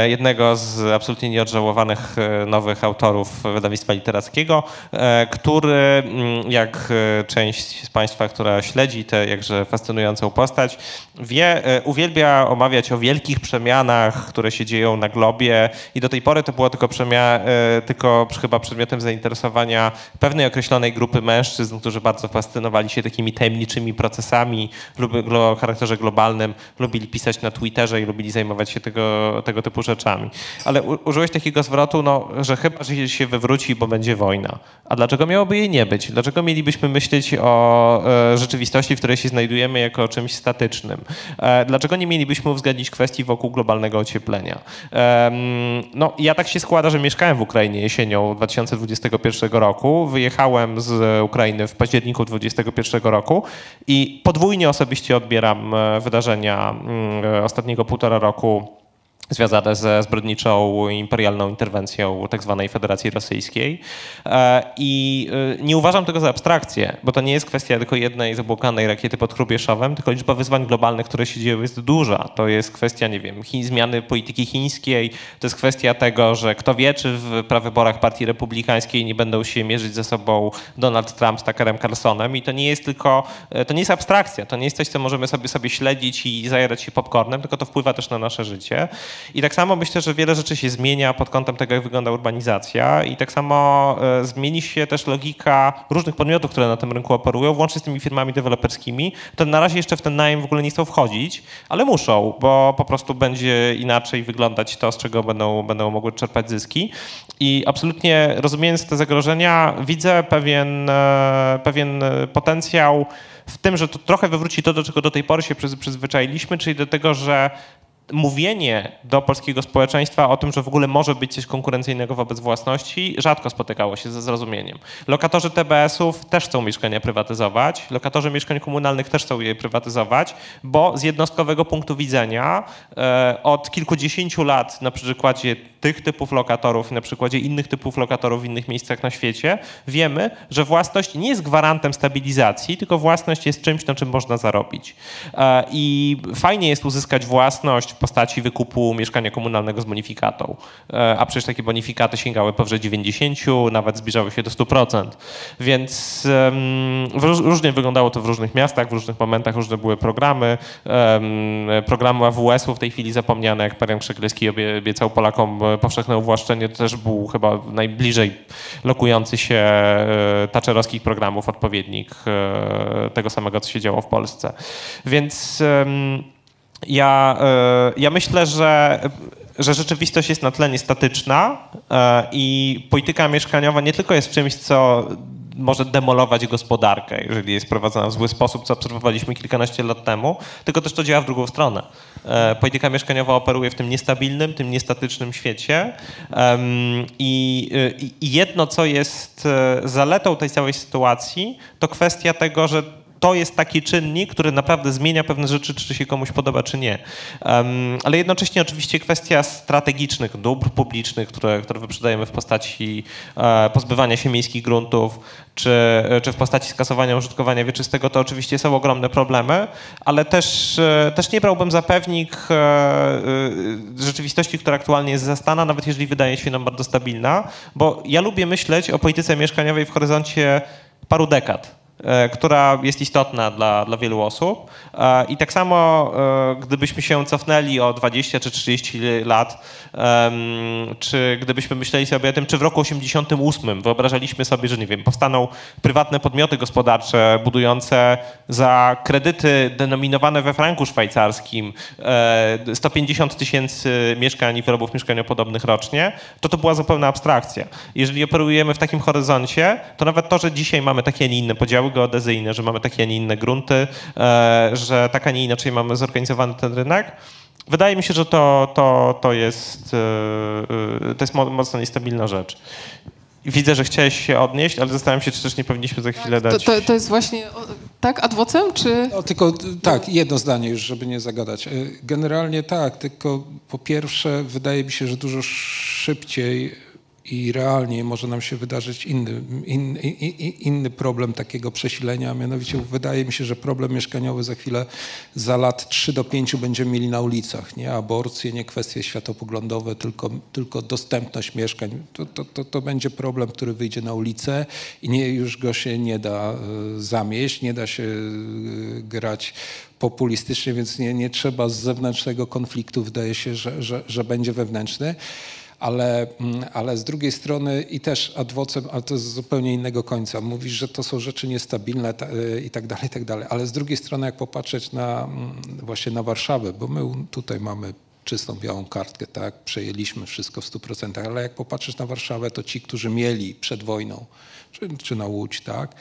jednego z absolutnie nieodżałowanych e, nowych autorów wydawnictwa literackiego, e, który, mm, jak część z Państwa, która śledzi tę jakże fascynującą postać, wie, uwielbia omawiać o wielkich przemianach, które się dzieją na globie. I do tej pory to było tylko, przemia, tylko chyba przedmiotem zainteresowania pewnej określonej grupy mężczyzn, którzy bardzo fascynowali się takimi tajemniczymi procesami o charakterze globalnym, lubili pisać na Twitterze i lubili zajmować się tego, tego typu rzeczami. Ale u, użyłeś takiego zwrotu, no, że chyba że się wywróci, bo będzie wojna. A dlaczego miałoby jej nie być? Dlaczego mielibyśmy myśleć o e, rzeczywistości, w której się znajdujemy, jako o czymś statycznym? E, dlaczego nie mielibyśmy uwzględnić kwestii wokół globalnego ocieplenia? E, no, ja tak się składa, że mieszkałem w Ukrainie jesienią 2021 roku. Wyjechałem z Ukrainy w październiku 2021 roku i podwójnie osobiście odbieram e, wydarzenia mm, e, ostatniego półtora roku związane ze zbrodniczą imperialną interwencją tzw. Tak Federacji Rosyjskiej. E, I e, nie uważam tego za abstrakcję, bo to nie jest kwestia tylko jednej zabłokanej rakiety pod Hrubieszowem, tylko liczba wyzwań globalnych, które się dzieją jest duża. To jest kwestia, nie wiem, zmiany polityki chińskiej, to jest kwestia tego, że kto wie, czy w prawyborach Partii Republikańskiej nie będą się mierzyć ze sobą Donald Trump z Tuckerem Carlsonem i to nie jest tylko, e, to nie jest abstrakcja, to nie jest coś, co możemy sobie, sobie śledzić i zajerać się popcornem, tylko to wpływa też na nasze życie. I tak samo myślę, że wiele rzeczy się zmienia pod kątem tego, jak wygląda urbanizacja i tak samo e, zmieni się też logika różnych podmiotów, które na tym rynku operują, włącznie z tymi firmami deweloperskimi, które na razie jeszcze w ten najem w ogóle nie chcą wchodzić, ale muszą, bo po prostu będzie inaczej wyglądać to, z czego będą, będą mogły czerpać zyski. I absolutnie rozumiejąc te zagrożenia, widzę pewien, e, pewien potencjał w tym, że to trochę wywróci to, do czego do tej pory się przyzwyczailiśmy, czyli do tego, że mówienie do polskiego społeczeństwa o tym, że w ogóle może być coś konkurencyjnego wobec własności, rzadko spotykało się ze zrozumieniem. Lokatorzy TBS-ów też chcą mieszkania prywatyzować, lokatorzy mieszkań komunalnych też chcą je prywatyzować, bo z jednostkowego punktu widzenia e, od kilkudziesięciu lat na przykładzie tych typów lokatorów i na przykładzie innych typów lokatorów w innych miejscach na świecie wiemy, że własność nie jest gwarantem stabilizacji, tylko własność jest czymś, na czym można zarobić. E, I fajnie jest uzyskać własność postaci wykupu mieszkania komunalnego z bonifikatą, e, a przecież takie bonifikaty sięgały powyżej 90, nawet zbliżały się do 100%. Więc różnie wyglądało to w różnych miastach, w różnych momentach, różne były programy. Programy AWS-u w tej chwili zapomniane, jak Marian Krzeglewski obiecał Polakom e, powszechne uwłaszczenie, to też był chyba najbliżej lokujący się e, taczerowskich programów odpowiednik tego samego, co się działo w Polsce. Więc ja, e, ja myślę, że, że rzeczywistość jest na tle niestatyczna e, i polityka mieszkaniowa nie tylko jest czymś, co może demolować gospodarkę, jeżeli jest prowadzona w zły sposób, co obserwowaliśmy kilkanaście lat temu, tylko też to działa w drugą stronę. E, polityka mieszkaniowa operuje w tym niestabilnym, tym niestatycznym świecie i, i jedno, co jest zaletą tej całej sytuacji, to kwestia tego, że to jest taki czynnik, który naprawdę zmienia pewne rzeczy, czy się komuś podoba, czy nie. Um, ale jednocześnie oczywiście kwestia strategicznych dóbr publicznych, które, które wyprzedajemy w postaci e, pozbywania się miejskich gruntów, czy, czy w postaci skasowania użytkowania wieczystego, to oczywiście są ogromne problemy, ale też, e, też nie brałbym za pewnik e, e, rzeczywistości, która aktualnie jest zastana, nawet jeżeli wydaje się nam bardzo stabilna, bo ja lubię myśleć o polityce mieszkaniowej w horyzoncie paru dekad. E, która jest istotna dla, dla wielu osób. E, I tak samo, e, gdybyśmy się cofnęli o 20 czy 30 lat, czy gdybyśmy myśleli sobie o tym, czy w roku 88 wyobrażaliśmy sobie, że nie wiem, powstaną prywatne podmioty gospodarcze budujące za kredyty denominowane we franku szwajcarskim 150 tysięcy mieszkań i wyrobów mieszkaniopodobnych rocznie, to to była zupełna abstrakcja. Jeżeli operujemy w takim horyzoncie, to nawet to, że dzisiaj mamy takie, a nie inne podziały geodezyjne, że mamy takie, a nie inne grunty, e, że tak, a nie inaczej mamy zorganizowany ten rynek, wydaje mi się, że to, to, to, jest, yy, yy, to jest mo- mocno niestabilna rzecz. Widzę, że chciałeś się odnieść, ale zastanawiam się, czy też nie powinniśmy za chwilę To, dać... to, to jest właśnie, tak, adwocem, czy... No, tylko tak, jedno zdanie już, żeby nie zagadać. Y, Generalnie tak, tylko po pierwsze wydaje mi się, że dużo szybciej i realnie może nam się wydarzyć inny, in, i- i- inny problem takiego przesilenia, a mianowicie wydaje mi się, że problem mieszkaniowy za chwilę, za lat 3 do 5 będziemy mieli na ulicach. Nie aborcje, nie kwestie światopoglądowe, tylko, tylko dostępność mieszkań. To, to, to, to będzie problem, który wyjdzie na ulicę i nie, już go się nie da e, zamieść, nie da się e, grać populistycznie, więc nie, nie trzeba z zewnętrznego konfliktu, wydaje się, że, że, że będzie wewnętrzny. Ale, mm, ale z drugiej strony i też adwocem, ale to z zupełnie innego końca, mówisz, że to są rzeczy niestabilne ta, y, i tak dalej, i tak dalej. Ale z drugiej strony, jak popatrzeć na mm, właśnie na Warszawę, bo my tutaj mamy czystą białą kartkę, tak, przejęliśmy wszystko w 100%, ale jak popatrzysz na Warszawę, to ci, którzy mieli przed wojną, czy, czy na Łódź, tak,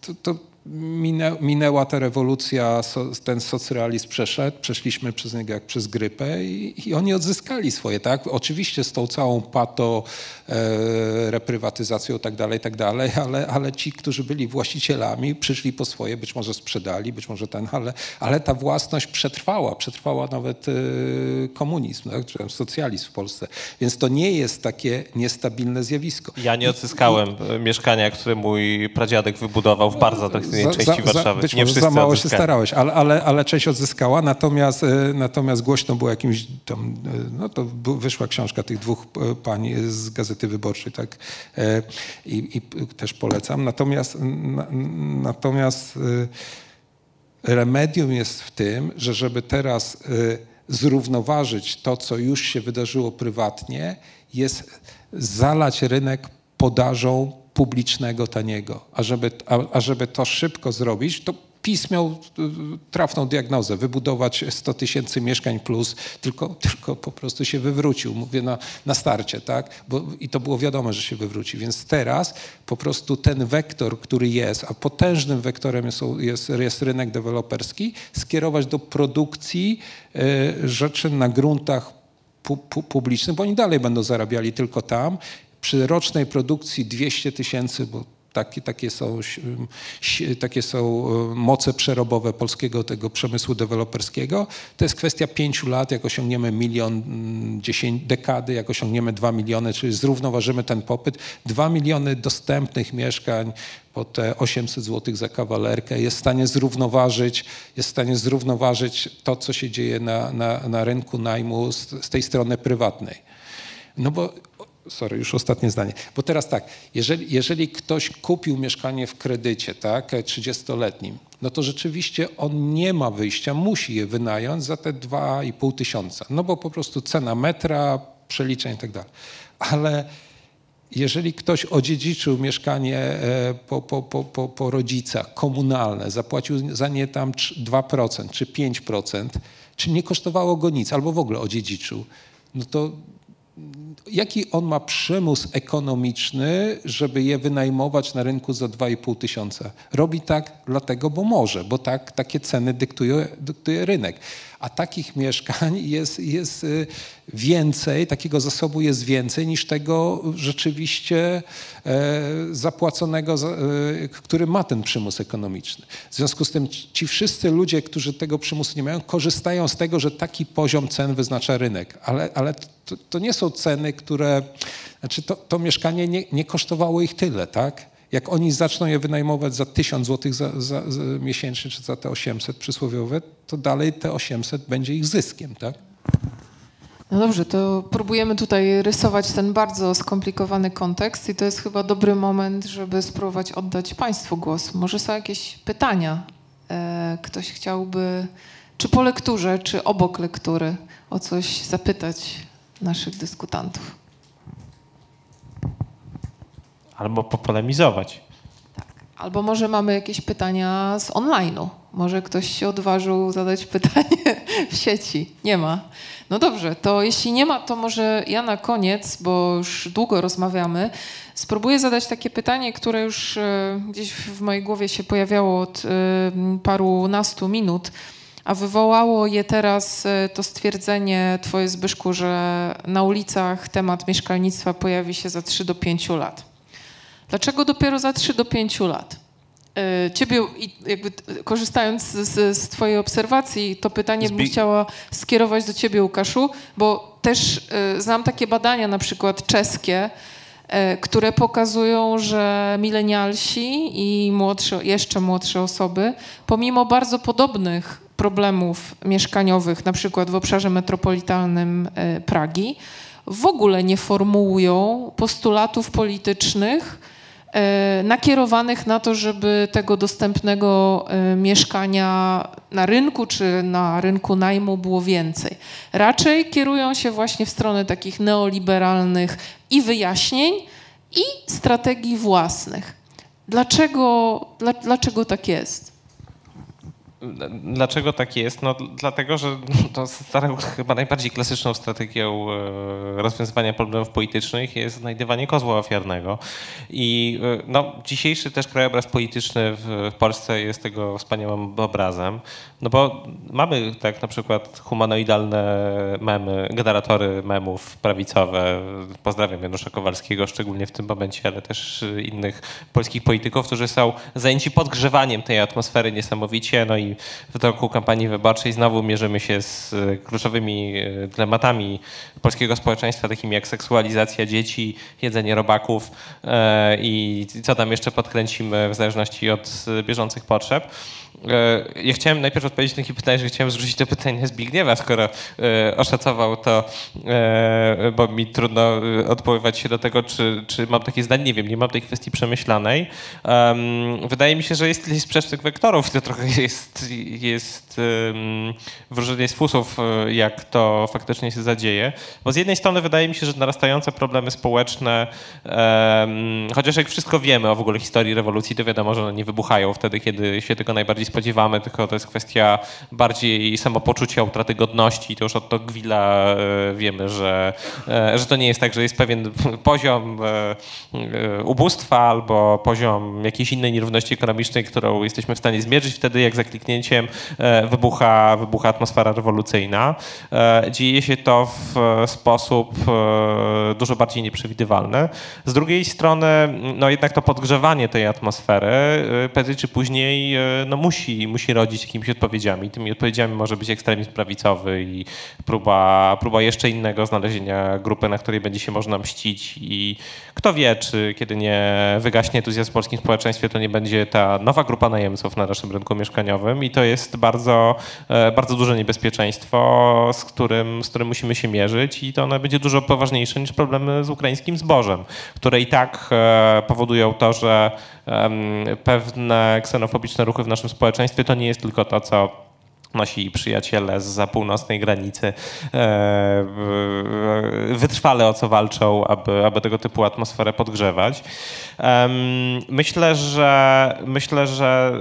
to, to minę, minęła ta rewolucja, so, ten socrealizm przeszedł, przeszliśmy przez niego jak przez grypę i, i oni odzyskali swoje, tak? Oczywiście z tą całą pato e, reprywatyzacją i tak dalej, tak dalej, ale, ale ci, którzy byli właścicielami, przyszli po swoje, być może sprzedali, być może ten, ale, ale ta własność przetrwała, przetrwała nawet e, komunizm, tak? czy socjalizm w Polsce. Więc to nie jest takie niestabilne zjawisko. Ja nie odzyskałem e, mieszkania, które mój pradziadek wybudował w bardzo atrakcyjnej części Warszawy. Być nie może za mało się odzyskali. starałeś, ale, ale, ale część odzyskała, natomiast, e, natomiast głośno było jakimś tam, e, no to wyszła książka tych dwóch e, pań z Gazety Wyborczej, tak, i, i też polecam. Natomiast, na, natomiast remedium jest w tym, że żeby teraz zrównoważyć to, co już się wydarzyło prywatnie, jest zalać rynek podażą publicznego taniego. A żeby, a, a żeby to szybko zrobić, to PiS miał trafną diagnozę, wybudować 100 tysięcy mieszkań plus, tylko, tylko po prostu się wywrócił, mówię na, na starcie, tak? Bo, I to było wiadomo, że się wywróci. Więc teraz po prostu ten wektor, który jest, a potężnym wektorem jest, jest, jest rynek deweloperski, skierować do produkcji y, rzeczy na gruntach pu, pu, publicznych, bo oni dalej będą zarabiali tylko tam. Przy rocznej produkcji 200 tysięcy, bo takie, takie, są, ś- takie są e, moce przerobowe polskiego tego przemysłu deweloperskiego. To jest kwestia pięciu lat, jak osiągniemy milion, mm, dziesięć dekady, jak osiągniemy dwa miliony, czyli zrównoważymy ten popyt. Dwa miliony dostępnych mieszkań po te 800 zł za kawalerkę jest w stanie zrównoważyć, jest w stanie zrównoważyć to, co się dzieje na, na, na rynku najmu z, z tej strony prywatnej. No bo, sorry, już ostatnie zdanie. Bo teraz tak, jeżeli, jeżeli ktoś kupił mieszkanie w kredycie, tak, 30-letnim, no to rzeczywiście on nie ma wyjścia, musi je wynająć za te 2,5 tysiąca. No bo po prostu cena metra, przeliczeń i tak dalej. Ale jeżeli ktoś odziedziczył mieszkanie e, po, po, po, po, po rodzicach, komunalne, zapłacił za nie tam trz- 2% czy 5%, czy nie kosztowało go nic, albo w ogóle odziedziczył, no to jaki on ma przymus ekonomiczny, żeby je wynajmować na rynku za 2,5 tysiąca? Robi tak dlatego, bo może, bo tak, takie ceny dyktuje, dyktuje rynek. A takich mieszkań jest, jest y, więcej, takiego zasobu jest więcej niż tego rzeczywiście e, zapłaconego, za- e, który ma ten przymus ekonomiczny. W związku z tym ci wszyscy ludzie, którzy tego przymusu nie mają, korzystają z tego, że taki poziom cen wyznacza rynek. Ale, ale to, to nie są ceny, które, znaczy to, to mieszkanie nie, nie kosztowało ich tyle, tak? Jak oni zaczną je wynajmować za 1000 zł za, za, za miesięcznie, czy za te 800 przysłowiowe, to dalej te 800 będzie ich zyskiem, tak? No dobrze, to próbujemy tutaj rysować ten bardzo skomplikowany kontekst i to jest chyba dobry moment, żeby spróbować oddać Państwu głos. Może są jakieś pytania? E, Ktoś chciałby, czy po lekturze, czy obok lektury, o coś zapytać naszych dyskutantów. Albo popolemizować. Albo może mamy jakieś pytania z online'u. Może ktoś się odważył zadać pytanie w sieci. Nie ma. No dobrze, to jeśli nie ma, to może ja na koniec, bo już długo rozmawiamy, spróbuję zadać takie pytanie, które już e, gdzieś w mojej głowie się pojawiało od e, parunastu minut. A wywołało je teraz e, to stwierdzenie twoje Zbyszku, że na ulicach temat mieszkalnictwa pojawi się za 3 do 5 lat. Dlaczego dopiero za 3 do 5 lat? E, ciebie, jakby korzystając z, z Twojej obserwacji, to pytanie bym chciała skierować do Ciebie, Łukaszu, bo też e, znam takie badania, na przykład czeskie, które pokazują, że milenialsi i młodsze, jeszcze młodsze osoby, pomimo bardzo podobnych problemów mieszkaniowych, na przykład w obszarze metropolitalnym e, Pragi, w ogóle nie formułują postulatów politycznych e, nakierowanych na to, żeby tego dostępnego e, mieszkania na rynku czy na rynku najmu było więcej. Raczej kierują się właśnie w stronę takich neoliberalnych i wyjaśnień, i strategii własnych. Dlaczego, dlaczego tak jest? Dlaczego tak jest? No, dlatego, że to starą, chyba najbardziej klasyczną strategią e, rozwiązywania problemów politycznych jest znajdywanie kozła ofiarnego. I e, no, dzisiejszy też krajobraz polityczny w Polsce jest tego wspaniałym obrazem. No bo mamy tak na przykład humanoidalne memy, generatory memów prawicowe. Pozdrawiam Janusza Kowalskiego szczególnie w tym momencie, ale też innych polskich polityków, którzy są zajęci podgrzewaniem tej atmosfery niesamowicie. No i w toku kampanii wyborczej. Znowu mierzymy się z e, kluczowymi e, dylematami polskiego społeczeństwa, takimi jak seksualizacja dzieci, jedzenie robaków e, i co tam jeszcze podkręcimy w zależności od bieżących potrzeb. E, ja chciałem najpierw odpowiedzieć na takie pytanie, że chciałem zwrócić to pytanie Zbigniewa, skoro e, oszacował to, bo mi trudno odpowiedzieć się do tego, czy, czy mam takie zdanie. Nie wiem, nie mam tej kwestii przemyślanej. Wydaje mi się, że jest sprzecznych wektorów to trochę jest, jest wróżenie z fusów, jak to faktycznie się zadzieje. Bo z jednej strony wydaje mi się, że narastające problemy społeczne, chociaż jak wszystko wiemy o w ogóle historii rewolucji, to wiadomo, że one nie wybuchają wtedy, kiedy się tego najbardziej spodziewamy, tylko to jest kwestia bardziej samopoczucia, utraty godności. To już od Tocqueville'a e, wiemy, że, e, że to nie jest tak, że jest pewien poziom e, ubóstwa albo poziom jakiejś innej nierówności ekonomicznej, którą jesteśmy w stanie zmierzyć. Wtedy jak za kliknięciem wybucha, wybucha atmosfera rewolucyjna. Dzieje się to w sposób dużo bardziej nieprzewidywalny. Z drugiej strony, no jednak to podgrzewanie tej atmosfery prędzej czy później no, musi musi, rodzić jakimiś odpowiedziami. Tymi odpowiedziami może być ekstremizm prawicowy i próba, próba jeszcze innego znalezienia grupy, na której będzie się można mścić i kto wie, czy kiedy nie wygaśnie entuzjazm w polskim społeczeństwie, to nie będzie ta nowa grupa najemców na naszym rynku mieszkaniowym i to jest bardzo, e, bardzo duże niebezpieczeństwo, z którym, z którym musimy się mierzyć i to ono będzie dużo poważniejsze niż problemy z ukraińskim zbożem, które i tak e, powodują to, że pewne ksenofobiczne ruchy w naszym społeczeństwie to nie jest tylko to, co nasi przyjaciele z za północnej granicy e, wytrwale o co walczą, aby, aby tego typu atmosferę podgrzewać. Myślę, że myślę, że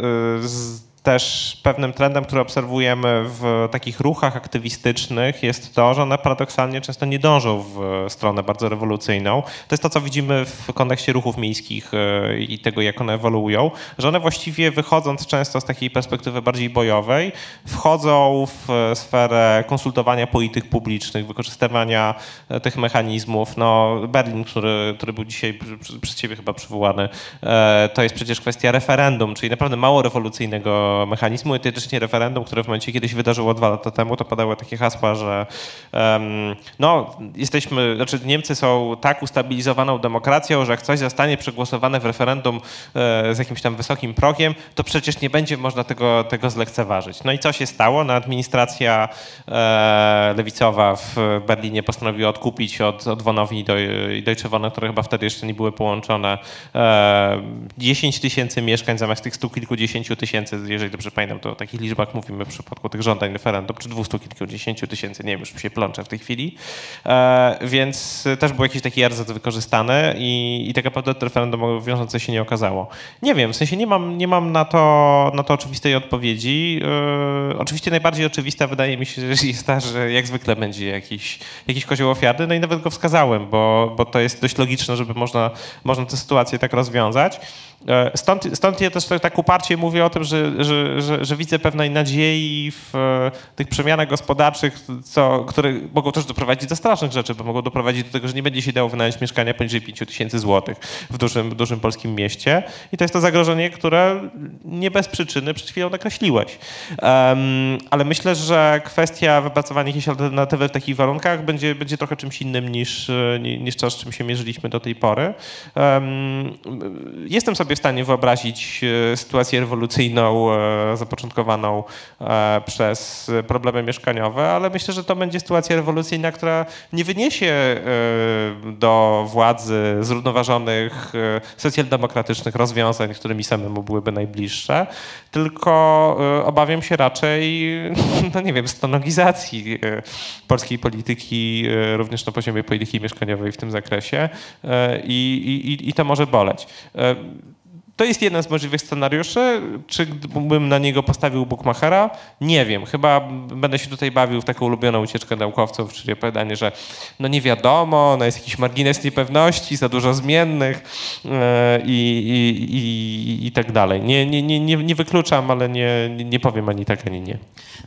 y, z też pewnym trendem, który obserwujemy w takich ruchach aktywistycznych jest to, że one paradoksalnie często nie dążą w stronę bardzo rewolucyjną. To jest to, co widzimy w kontekście ruchów miejskich e, i tego, jak one ewoluują, że one właściwie wychodząc często z takiej perspektywy bardziej bojowej, wchodzą w sferę konsultowania polityk publicznych, wykorzystywania e, tych mechanizmów. No, Berlin, który, który był dzisiaj przez ciebie chyba przywołany, e, to jest przecież kwestia referendum, czyli naprawdę mało rewolucyjnego mechanizmu. Etycznie referendum, które w momencie kiedyś wydarzyło dwa lata temu, to padały takie hasła, że um, no, jesteśmy, znaczy Niemcy są tak ustabilizowaną demokracją, że jak coś zostanie przegłosowane w referendum e, z jakimś tam wysokim progiem, to przecież nie będzie można tego, tego zlekceważyć. No i co się stało? No, administracja e, lewicowa w Berlinie postanowiła odkupić od, od Wonowi i Deutsche Wohnen, które chyba wtedy jeszcze nie były połączone, e, 10 tysięcy mieszkań zamiast tych stu kilkudziesięciu tysięcy, jeżeli dobrze pamiętam, to o takich liczbach mówimy w przypadku tych żądań referendum, czy dwustu kilkudziesięciu tysięcy, nie wiem, już się plączę w tej chwili. E, więc też był jakiś taki RZ wykorzystany i, i tak naprawdę to referendum wiążące się nie okazało. Nie wiem, w sensie nie mam, nie mam na, to, na to oczywistej odpowiedzi. E, oczywiście najbardziej oczywista wydaje mi się, że jest ta, że jak zwykle będzie jakiś, jakiś kozioł ofiarny, no i nawet go wskazałem, bo, bo to jest dość logiczne, żeby można, można tę sytuację tak rozwiązać. E, Stąd, stąd ja też tak, uparcie mówię o tym, że, że, że, że widzę pewnej nadziei w e, tych przemianach gospodarczych, co, które mogą też doprowadzić do strasznych rzeczy, bo mogą doprowadzić do tego, że nie będzie się dało wynająć mieszkania poniżej 5 tysięcy złotych w dużym, dużym polskim mieście. I to jest to zagrożenie, które nie bez przyczyny przed chwilą nakreśliłeś. Um, ale myślę, że kwestia wypracowania jakiejś alternatywy w takich warunkach będzie, będzie trochę czymś innym niż, e, niż to, z czym się mierzyliśmy do tej pory. Um, jestem sobie w stanie wyobrazić e, sytuację rewolucyjną e, zapoczątkowaną e, przez problemy mieszkaniowe, ale myślę, że to będzie sytuacja rewolucyjna, która nie wyniesie do władzy zrównoważonych, socjaldemokratycznych rozwiązań, które mi samemu byłyby najbliższe, tylko obawiam się raczej, no nie wiem, stanogizacji e, polskiej polityki, również na poziomie polityki mieszkaniowej w tym zakresie i, i, i to może boleć. To jest jeden z możliwych scenariuszy. Czy bym na niego postawił Bookmachera? Nie wiem. Chyba będę się tutaj bawił w taką ulubioną ucieczkę naukowców, czyli opowiadanie, że no nie wiadomo, no jest jakiś margines niepewności, za dużo zmiennych e, i, i, i, i tak dalej. Nie, nie, nie, nie, nie wykluczam, ale nie, nie powiem ani tak, ani nie.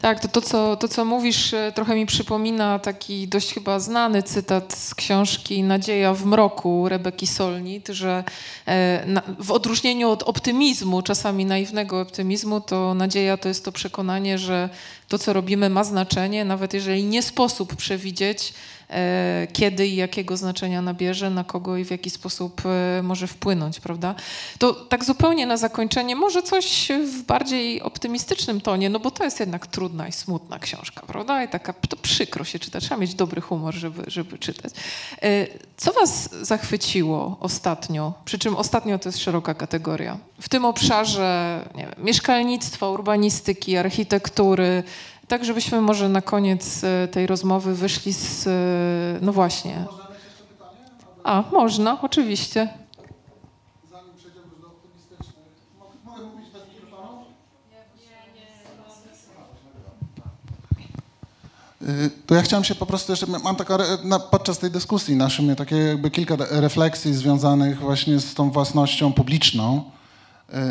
Tak, to, to, co, to co mówisz e, trochę mi przypomina taki dość chyba znany cytat z książki Nadzieja w mroku Rebeki Solnit, że e, w odróżnieniu od optymizmu, czasami naiwnego optymizmu, to nadzieja to jest to przekonanie, że to, co robimy ma znaczenie, nawet jeżeli nie sposób przewidzieć, kiedy i jakiego znaczenia nabierze, na kogo i w jaki sposób e, może wpłynąć, prawda? To tak zupełnie na zakończenie, może coś w bardziej optymistycznym tonie, no bo to jest jednak trudna i smutna książka, prawda? I taka, to przykro się czyta, trzeba mieć dobry humor, żeby, żeby czytać. E, Co was zachwyciło ostatnio? Przy czym ostatnio to jest szeroka kategoria. W tym obszarze nie wiem, mieszkalnictwa, urbanistyki, architektury, tak żebyśmy może na koniec e, tej rozmowy wyszli z... e, No właśnie. A, można, oczywiście. Y, To ja chciałem się po prostu jeszcze, mam taka, podczas tej dyskusji miałem takie jakby kilka re- refleksji związanych właśnie z tą własnością publiczną,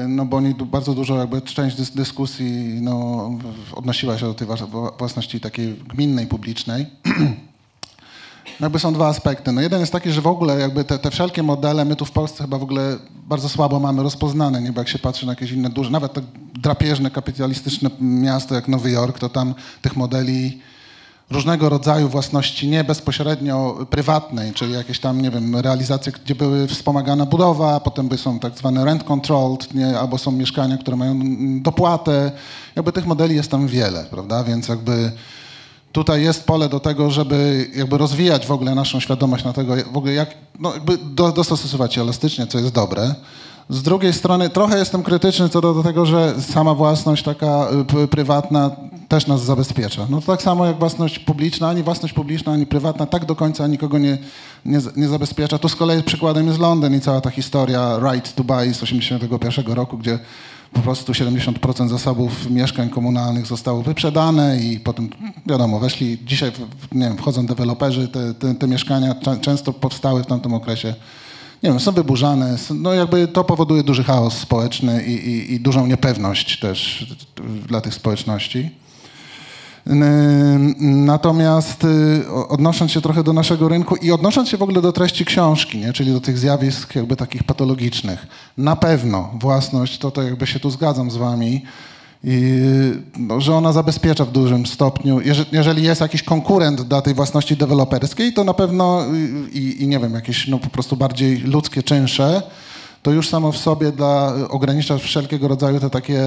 no bo oni bardzo dużo jakby część dys, dyskusji no, odnosiła się do tej własności takiej gminnej, publicznej. No jakby są dwa aspekty. No jeden jest taki, że w ogóle jakby te, te wszelkie modele my tu w Polsce chyba w ogóle bardzo słabo mamy rozpoznane, nie? bo jak się patrzy na jakieś inne duże, nawet drapieżne, kapitalistyczne miasto jak Nowy Jork, to tam tych modeli różnego rodzaju własności nie bezpośrednio prywatnej, czyli jakieś tam, nie wiem, realizacje, gdzie były wspomagana budowa, potem są tak zwane rent controlled, nie? albo są mieszkania, które mają dopłatę. Jakby tych modeli jest tam wiele, prawda? Więc jakby tutaj jest pole do tego, żeby jakby rozwijać w ogóle naszą świadomość na tego, w ogóle jak, no jakby do, się elastycznie, co jest dobre. Z drugiej strony trochę jestem krytyczny co do, tego, że sama własność taka y, prywatna też nas zabezpiecza. No to tak samo jak własność publiczna, ani własność publiczna, ani prywatna tak do końca nikogo nie, nie, nie zabezpiecza. Tu z kolei przykładem jest Londyn i cała ta historia Right to Buy z 1981 roku, gdzie po prostu 70% zasobów mieszkań komunalnych zostało wyprzedane i potem, wiadomo, weszli, dzisiaj, nie wiem, wchodzą deweloperzy, te, te, te mieszkania często powstały w tamtym okresie, nie wiem, są wyburzane, no jakby to powoduje duży chaos społeczny i, i, i dużą niepewność też dla tych społeczności. Natomiast y, odnosząc się trochę do naszego rynku i odnosząc się w ogóle do treści książki, nie? czyli do tych zjawisk jakby takich patologicznych, na pewno własność, to, to jakby się tu zgadzam z wami, i, no, że ona zabezpiecza w dużym stopniu. Jeżeli, jeżeli jest jakiś konkurent dla tej własności deweloperskiej, to na pewno i, i nie wiem, jakieś no, po prostu bardziej ludzkie czynsze, to już samo w sobie dla, ogranicza wszelkiego rodzaju te takie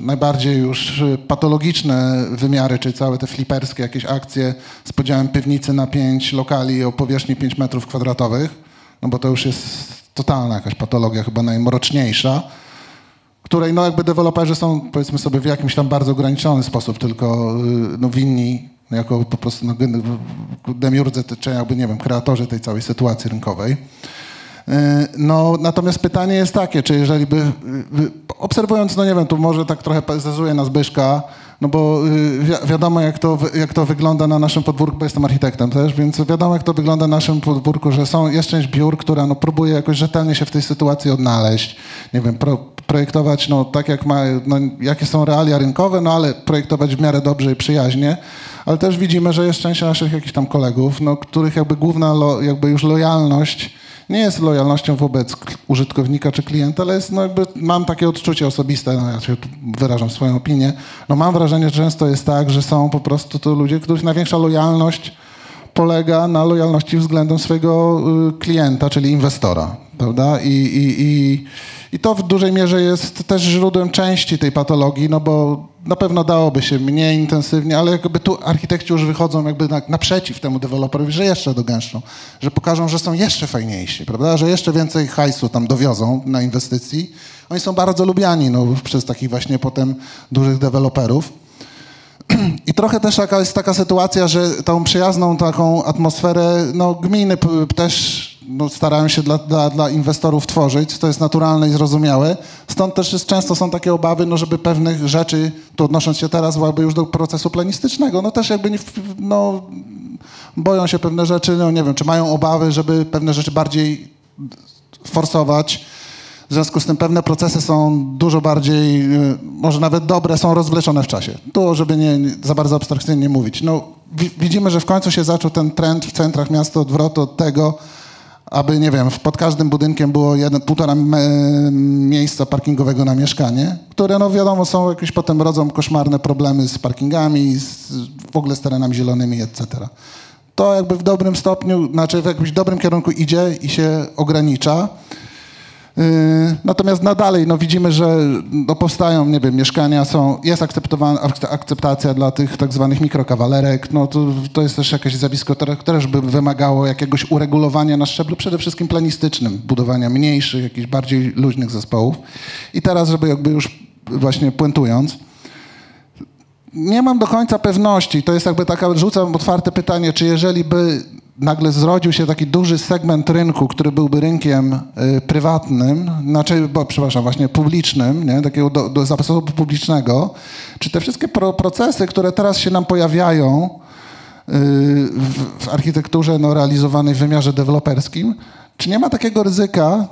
najbardziej już patologiczne wymiary, czyli całe te fliperskie jakieś akcje z podziałem piwnicy na pięć lokali o powierzchni 5 metrów kwadratowych, no bo to już jest totalna jakaś patologia, chyba najmroczniejsza, której no jakby deweloperzy są powiedzmy sobie w jakimś tam bardzo ograniczony sposób tylko y, no, winni jako po prostu no, demiurdzy, czy jakby nie wiem, kreatorzy tej całej sytuacji rynkowej. E, No, natomiast pytanie jest takie, czy jeżeli by, by- obserwując, no nie wiem, tu może tak trochę zezuję na Zbyszka, No bo y, wi wiadomo, jak to, jak to wygląda na naszym podwórku, bo jestem architektem też, więc wiadomo, jak to wygląda na naszym podwórku, że są, jest część biur, która no, próbuje jakoś rzetelnie się w tej sytuacji odnaleźć. Nie wiem, pro, projektować no, tak, jak ma, no, jakie są realia rynkowe, no ale projektować w miarę dobrze i przyjaźnie. Ale też widzimy, że jest część naszych jakichś tam kolegów, no, których jakby główna lo, jakby już lojalność nie jest lojalnością wobec użytkownika czy klienta, ale jest, no jakby mam takie odczucie osobiste, no ja się wyrażam swoją opinię, no mam wrażenie, że często jest tak, że są po prostu to ludzie, których największa lojalność polega na lojalności względem swojego y, klienta, czyli inwestora, prawda? I, i, i, I to w dużej mierze jest też źródłem części tej patologii, no bo na pewno dałoby się mniej intensywnie, ale jakby tu architekci już wychodzą jakby na, naprzeciw temu deweloperowi, że jeszcze dogęszczą, że pokażą, że są jeszcze fajniejsi, prawda? Że jeszcze więcej hajsu tam dowiozą na inwestycji. Oni są bardzo lubiani no, przez takich właśnie potem dużych deweloperów. I trochę też taka jest taka sytuacja, że tą przyjazną taką atmosferę, no gminy też no, starają się dla, dla, dla inwestorów tworzyć, to jest naturalne i zrozumiałe. Stąd też jest, często są takie obawy, no, żeby pewnych rzeczy, tu odnosząc się teraz jakby już do procesu planistycznego, no też jakby nie, no, boją się pewne rzeczy, no nie wiem, czy mają obawy, żeby pewne rzeczy bardziej forsować. W związku z tym pewne procesy są dużo bardziej, y, może nawet dobre, są rozwleczone w czasie. Tu, żeby nie, nie za bardzo abstrakcyjnie mówić. No, wi- widzimy, że w końcu się zaczął ten trend w centrach miasta odwrotu od tego, aby, nie wiem, pod każdym budynkiem było jeden, półtora miejsca parkingowego na mieszkanie, które, no wiadomo, są jakieś potem rodzą koszmarne problemy z parkingami, z, w ogóle z terenami zielonymi, etc. To jakby w dobrym stopniu, znaczy w jakimś dobrym kierunku idzie i się ogranicza. Yy, Natomiast nadal no, widzimy, że no, powstają, nie wiem, mieszkania, są, jest akceptowana, ak- akceptacja dla tych tak zwanych mikrokawalerek. No, to, to jest też jakieś zjawisko, które które by wymagało jakiegoś uregulowania na szczeblu przede wszystkim planistycznym, budowania mniejszych, jakichś bardziej luźnych zespołów. I teraz, żeby jakby już właśnie puentując, nie mam do końca pewności. To jest jakby taka, rzucam otwarte pytanie, czy jeżeli by nagle zrodził się taki duży segment rynku, który byłby rynkiem y, prywatnym, znaczy, bo, przepraszam, właśnie publicznym, nie? takiego do, do zasobu publicznego, czy te wszystkie pro, procesy, które teraz się nam pojawiają y, w, w architekturze no, realizowanej w wymiarze deweloperskim, czy nie ma takiego ryzyka,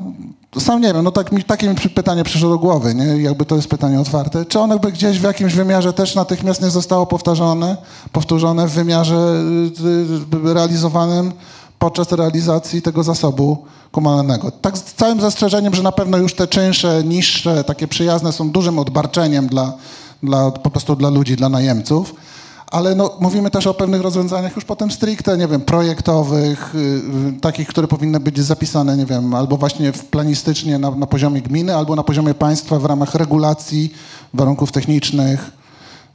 sam nie wiem, no tak mi, takie mi pytanie przyszło do głowy, nie? jakby to jest pytanie otwarte, czy ono by gdzieś w jakimś wymiarze też natychmiast nie zostało powtarzane, powtórzone w wymiarze y, y, realizowanym podczas realizacji tego zasobu komunalnego. Tak z całym zastrzeżeniem, że na pewno już te czynsze, niższe, takie przyjazne są dużym odbarczeniem dla, dla, po prostu dla ludzi, dla najemców. Ale no, mówimy też o pewnych rozwiązaniach już potem stricte, nie wiem, projektowych, y, y, takich, które powinny być zapisane, nie wiem, albo właśnie w planistycznie na, na poziomie gminy, albo na poziomie państwa w ramach regulacji, warunków technicznych,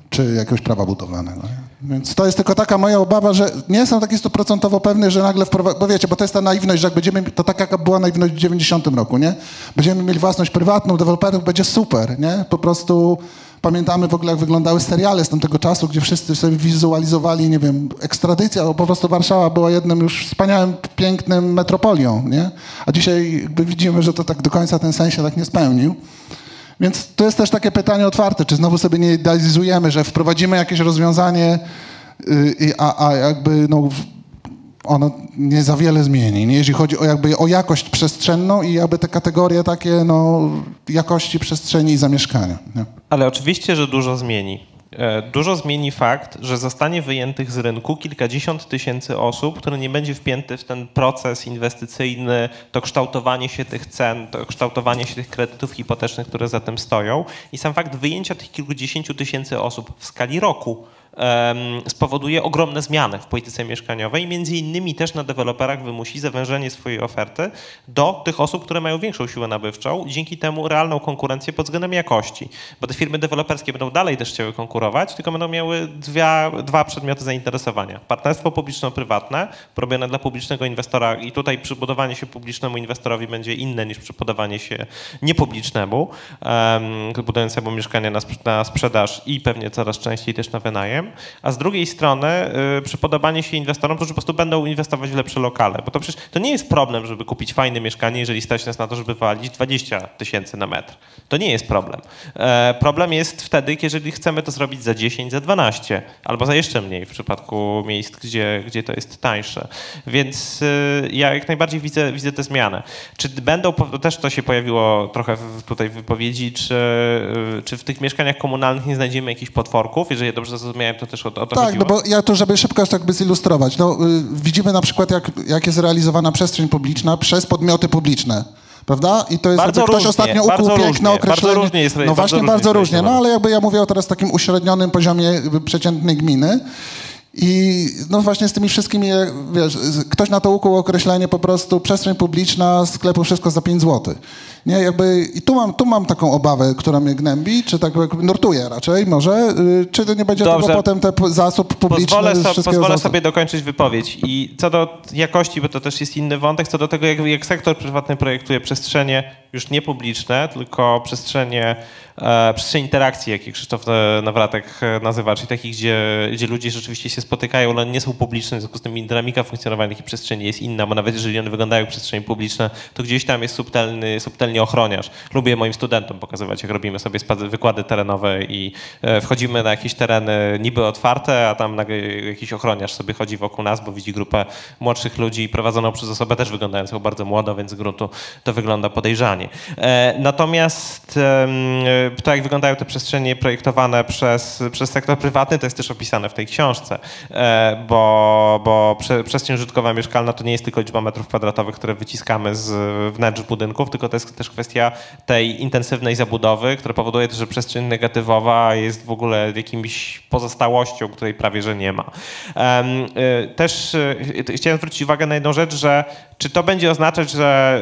czy jakiegoś prawa budowlanego. Więc to jest tylko taka moja obawa, że nie jestem taki stuprocentowo pewny, że nagle wprowadzi, bo wiecie, bo to jest ta naiwność, że jak będziemy, to tak jaka była naiwność w 90 roku, nie? Będziemy mieli własność prywatną, deweloperów, będzie super, nie? Po prostu pamiętamy w ogóle, jak wyglądały seriale z tamtego czasu, gdzie wszyscy sobie wizualizowali, nie wiem, ekstradycja, bo po prostu Warszawa była jednym już wspaniałym, pięknym metropolią, nie? A dzisiaj widzimy, że to tak do końca ten sens się tak nie spełnił. Więc to jest też takie pytanie otwarte, czy znowu sobie nie idealizujemy, że wprowadzimy jakieś rozwiązanie, i- a, a jakby no, ono nie za wiele zmieni, nie? jeśli chodzi o, jakby o jakość przestrzenną i jakby te kategorie takie no, jakości przestrzeni i zamieszkania. Nie? Ale oczywiście, że dużo zmieni. E, Dużo zmieni fakt, że zostanie wyjętych z rynku kilkadziesiąt tysięcy osób, które nie będzie wpięty w ten proces inwestycyjny, to kształtowanie się tych cen, to kształtowanie się tych kredytów hipotecznych, które za tym stoją. I sam fakt wyjęcia tych kilkudziesięciu tysięcy osób w skali roku spowoduje ogromne zmiany w polityce mieszkaniowej. Między innymi też na deweloperach wymusi zawężenie swojej oferty do tych osób, które mają większą siłę nabywczą, dzięki temu realną konkurencję pod względem jakości. Bo te firmy deweloperskie będą dalej też chciały konkurować, tylko będą miały dwie, dwa przedmioty zainteresowania. Partnerstwo publiczno-prywatne, robione dla publicznego inwestora i tutaj przybudowanie się publicznemu inwestorowi będzie inne niż przybudowanie się niepublicznemu, um, budującemu mieszkanie na, na sprzedaż i pewnie coraz częściej też na wynajem. A z drugiej strony y, przypodobanie się inwestorom, którzy po prostu będą inwestować w lepsze lokale. Bo to przecież to nie jest problem, żeby kupić fajne mieszkanie, jeżeli stać nas na to, żeby walić 20 tysięcy na metr. To nie jest problem. E, problem jest wtedy, jeżeli chcemy to zrobić za 10, za 12, albo za jeszcze mniej w przypadku miejsc, gdzie, gdzie to jest tańsze. Więc y, ja jak najbardziej widzę, widzę tę zmianę. Czy będą, też to się pojawiło trochę w, tutaj w wypowiedzi, czy, y, czy w tych mieszkaniach komunalnych nie znajdziemy jakichś potworków? Jeżeli dobrze zrozumiałem, to też o, o to Tak, chodziło? no bo ja to, żeby szybko tak by zilustrować. No, y, widzimy na przykład, jak, jak jest realizowana przestrzeń publiczna przez podmioty publiczne. Prawda? I to jest Bardzo jakby ktoś różnie, ostatnio bardzo ukuł różnie, piękne bardzo określenie. różnie jest- no bardzo właśnie, różnie bardzo jest różnie. No ale jakby ja mówię o teraz takim uśrednionym poziomie jakby przeciętnej gminy. I no właśnie z tymi wszystkimi, wiesz, z- ktoś na to ukuł określenie po prostu przestrzeń publiczna, sklepu wszystko za 5 zł. Nie, jakby i tu mam, tu mam taką obawę, która mnie gnębi, czy tak nurtuje raczej może, y, czy to nie będzie Dobrze. tego potem te zasób publiczny Pozwolę, so, pozwolę zasób. sobie dokończyć wypowiedź. I co do jakości, bo to też jest inny wątek, co do tego, jak, jak sektor prywatny projektuje przestrzenie już nie publiczne, tylko przestrzenie, e, przestrzenie interakcji, jakie Krzysztof e, Nawratek e, nazywa, czyli takich, gdzie, gdzie ludzie rzeczywiście się spotykają, ale nie są publiczne, w związku z tym dynamika funkcjonowania takich przestrzeni jest inna, bo nawet jeżeli one wyglądają jak przestrzenie publiczne, to gdzieś tam jest subtelny, subtelnie ochroniarz. Lubię moim studentom pokazywać, jak robimy sobie wykłady terenowe i e, wchodzimy na jakieś tereny niby otwarte, a tam jakiś ochroniarz sobie chodzi wokół nas, bo widzi grupę młodszych ludzi prowadzoną przez osobę też wyglądającą bardzo młodo, więc z gruntu to wygląda podejrzanie. E, Natomiast e, to, jak wyglądają te przestrzenie projektowane przez, przez sektor prywatny, to jest też opisane w tej książce, bo, bo prze, przestrzeń użytkowa mieszkalna to nie jest tylko liczba metrów kwadratowych, które wyciskamy z wnętrz budynków, tylko to jest też kwestia tej intensywnej zabudowy, która powoduje że przestrzeń negatywowa jest w ogóle jakimś pozostałością, której prawie że nie ma. Y, Też y, chciałem zwrócić uwagę na jedną rzecz, że czy to będzie oznaczać, że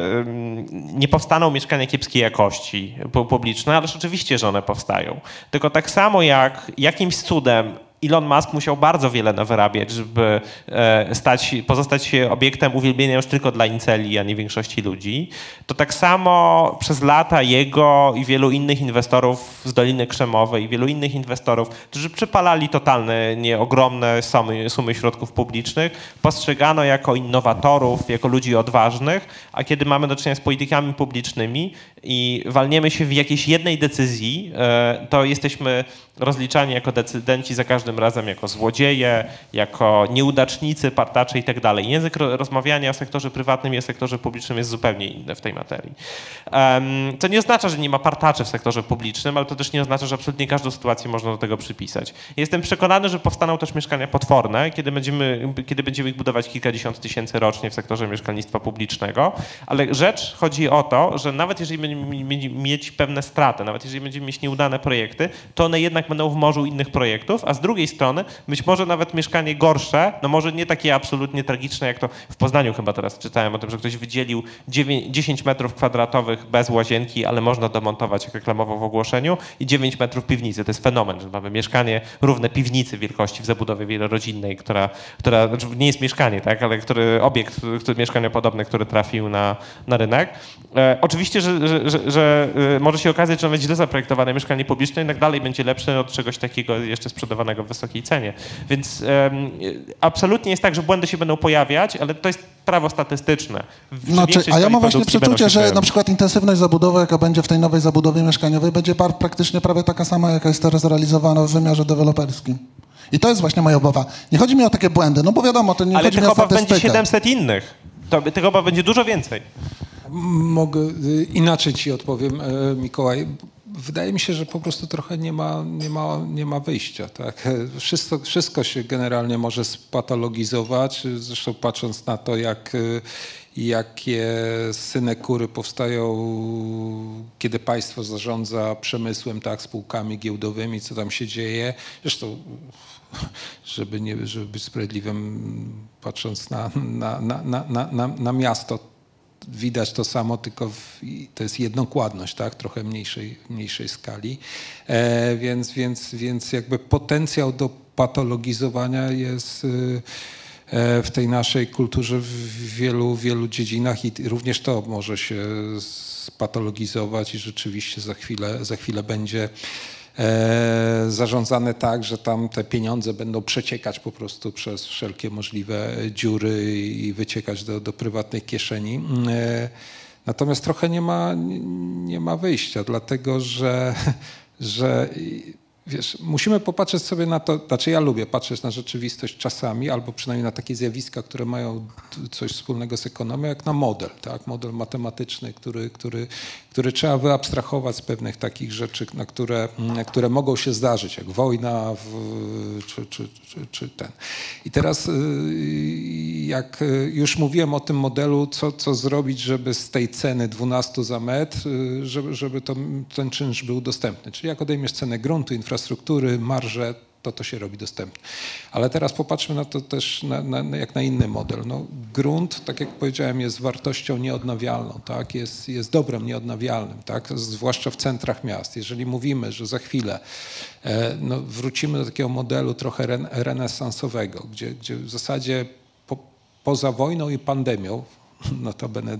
nie powstaną mieszkania kiepskiej jakości pu- publiczne, ależ oczywiście, że one powstają. Tylko tak samo jak jakimś cudem Elon Musk musiał bardzo wiele nawyrabiać, żeby e, stać, pozostać się obiektem uwielbienia już tylko dla inceli, a nie większości ludzi. To tak samo przez lata jego i wielu innych inwestorów z Doliny Krzemowej i wielu innych inwestorów, którzy przypalali totalne, nie ogromne sumy, sumy środków publicznych, postrzegano jako innowatorów, jako ludzi odważnych, a kiedy mamy do czynienia z politykami publicznymi i walniemy się w jakiejś jednej decyzji, e, to jesteśmy rozliczani jako decydenci za każdym razem jako złodzieje, jako nieudacznicy, partacze i tak. Język ro- rozmawiania o sektorze prywatnym i o sektorze publicznym jest zupełnie inny w tej materii. To nie oznacza, że nie ma partaczy w sektorze publicznym, ale to też nie oznacza, że absolutnie każdą sytuację można do tego przypisać. Jestem przekonany, że powstaną też mieszkania potworne, kiedy będziemy, kiedy będziemy ich budować kilkadziesiąt tysięcy rocznie w sektorze mieszkalnictwa publicznego, ale rzecz chodzi o to, że nawet jeżeli będziemy mieć- pewne straty, nawet jeżeli będziemy mieć nieudane projekty, to one jednak będą w morzu innych projektów, a z drugiej strony być może nawet mieszkanie gorsze, no może nie takie absolutnie tragiczne, jak to w Poznaniu chyba teraz czytałem o tym, że ktoś wydzielił 9, 10 metrów kwadratowych bez łazienki, ale można domontować, jak reklamował w ogłoszeniu, i 9 metrów piwnicy. To jest fenomen, że mamy mieszkanie równe piwnicy wielkości w zabudowie wielorodzinnej, która, która znaczy nie jest mieszkanie, tak, ale który obiekt który, mieszkaniopodobny, który trafił na, na rynek. E, oczywiście, że, że, że, że e, może się okazać, że nawet źle zaprojektowane mieszkanie publiczne jednak dalej będzie lepsze od czegoś takiego jeszcze sprzedawanego w wysokiej cenie. Więc em, absolutnie jest tak, że błędy się będą pojawiać, ale to jest prawo statystyczne. W Znaczy, a ja mam właśnie przeczucie, że na przykład intensywność zabudowy, jaka będzie w tej nowej zabudowie mieszkaniowej, będzie praktycznie prawie taka sama, jaka jest teraz realizowana w wymiarze deweloperskim. I to jest właśnie moja obawa. Nie chodzi mi o takie błędy, no bo wiadomo, to nie Ale chodzi tych mi o obaw będzie statystykę. 700 innych. To, tych obaw będzie dużo więcej. Mogę y, inaczej ci odpowiem, e, Mikołaj. Wydaje mi się, że po prostu trochę nie ma, nie ma, nie ma wyjścia. Tak? Wszystko, wszystko się generalnie może spatologizować. Zresztą patrząc na to, jak, y, jakie synekury powstają, kiedy państwo zarządza przemysłem, tak, spółkami giełdowymi, co tam się dzieje. Zresztą żeby, nie, żeby być sprawiedliwym, patrząc na, na, na, na, na, na miasto, widać to samo, tylko w, to jest jednokładność, tak? trochę mniejszej, mniejszej skali. E, więc, więc, więc jakby potencjał do patologizowania jest y, e, w tej naszej kulturze w wielu, wielu dziedzinach i również to może się spatologizować i rzeczywiście za chwilę, za chwilę będzie zarządzane tak, że tam te pieniądze będą przeciekać po prostu przez wszelkie możliwe dziury i wyciekać do, do kieszeni. E, natomiast trochę nie ma, nie ma wyjścia, dlatego że, że wiesz, musimy popatrzeć sobie na to, znaczy ja lubię patrzeć na rzeczywistość czasami, albo przynajmniej na takie zjawiska, które mają coś wspólnego z ekonomią, jak na model, tak? model matematyczny, który, który, który trzeba wyabstrahować z pewnych takich rzeczy, na które, na które mogą się zdarzyć, jak wojna w, czy, czy, czy, czy, ten. I teraz y, jak już mówiłem o tym modelu, co, co zrobić, żeby z tej ceny 12 za metr, y, żeby, żeby to, ten czynsz był dostępny. Czyli jak odejmiesz cenę gruntu, infrastruktury, marże, to to się robi dostępne. Ale teraz popatrzmy na to też na, na, jak na inny model. No, grunt, tak jak powiedziałem, jest wartością nieodnawialną, tak? jest, jest dobrem nieodnawialnym, tak? zwłaszcza w centrach miast. Jeżeli mówimy, że za chwilę e, no, wrócimy do takiego modelu trochę ren, renesansowego, gdzie, gdzie w zasadzie po, poza wojną i pandemią, notabene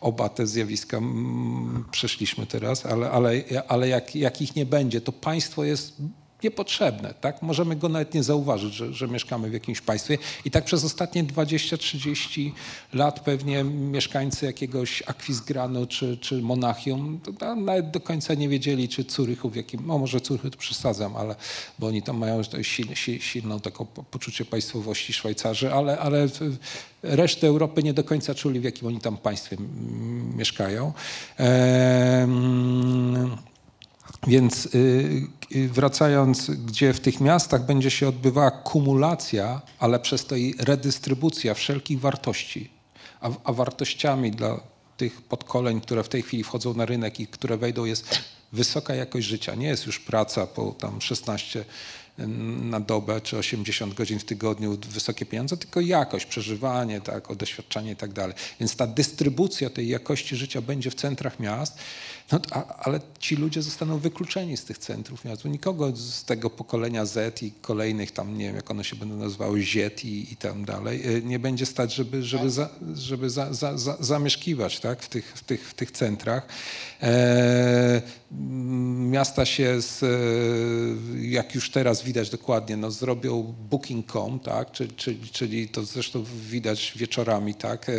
oba te zjawiska mm, przeszliśmy teraz, ale, ale, ale jak, jak ich nie będzie, to państwo jest niepotrzebne. Tak? Możemy go nawet nie zauważyć, że, że mieszkamy w jakimś państwie. I tak przez ostatnie 20-30 lat pewnie mieszkańcy jakiegoś Akwizgranu czy, czy Monachium nawet do końca nie wiedzieli, czy Curychu w jakim, no może Curychu to przesadzam, ale, bo oni tam mają silną, silną taką poczucie państwowości Szwajcarzy, ale, ale resztę Europy nie do końca czuli, w jakim oni tam państwie mieszkają. Ehm, więc y, y, wracając, gdzie w tych miastach będzie się odbywała kumulacja, ale przez to i redystrybucja wszelkich wartości, a, a wartościami dla tych podkoleń, które w tej chwili wchodzą na rynek i które wejdą, jest wysoka jakość życia. Nie jest już praca po tam 16 na dobę czy 80 godzin w tygodniu wysokie pieniądze, tylko jakość, przeżywanie, tak, doświadczenie i tak dalej. Więc ta dystrybucja tej jakości życia będzie w centrach miast, no, a, ale ci ludzie zostaną wykluczeni z tych centrów miast. Nikogo z tego pokolenia Z i kolejnych tam, nie wiem jak one się będą nazywały, Z i, i tam dalej, y, nie będzie stać, żeby, żeby, za, żeby za, za, za, zamieszkiwać tak, w, tych, w, tych, w tych centrach. E, miasta się, z, e, jak już teraz widać dokładnie, no, zrobią booking.com, tak, czyli, czyli, czyli to zresztą widać wieczorami, tak, e,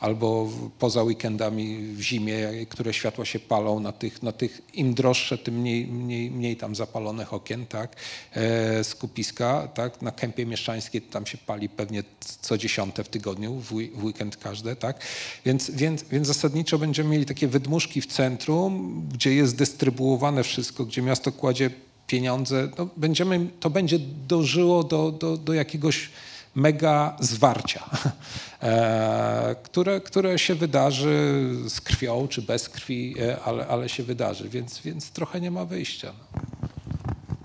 albo poza weekendami w zimie, które światła się palą na tych, na tych im droższe, tym mniej, mniej, mniej tam zapalonych okien, tak, skupiska, tak, na kępie mieszczańskiej tam się pali pewnie co dziesiąte w tygodniu, w weekend każde, tak, więc, więc, więc zasadniczo będziemy mieli takie wydmuszki w centrum, gdzie jest dystrybuowane wszystko, gdzie miasto kładzie pieniądze, no będziemy, to będzie dożyło do, do, do jakiegoś mega zwarcia, e, które, które się wydarzy z krwią czy bez krwi, e, ale, ale się wydarzy, więc, więc trochę nie ma wyjścia. No.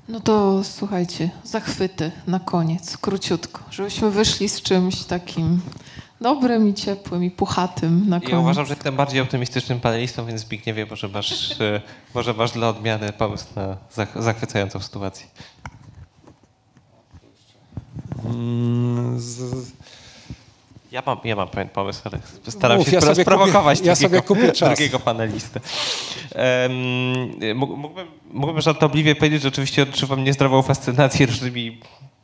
no to słuchajcie, zachwyty na koniec, króciutko, żebyśmy wyszli z czymś takim dobrym i ciepłym i puchatym na koniec. Ja uważam, że jestem bardziej optymistycznym panelistą, więc Zbigniewie, może masz, e, może masz dla odmiany pomysł na zachwycającą sytuację. Mm, ja mam, ja mam pewien pomysł, ale staram Mów, się ja sprowokować kupię, ja drugiego, drugiego panelistę. Um, mógłbym, mógłbym żartobliwie powiedzieć, że oczywiście odczuwam niezdrową fascynację różnymi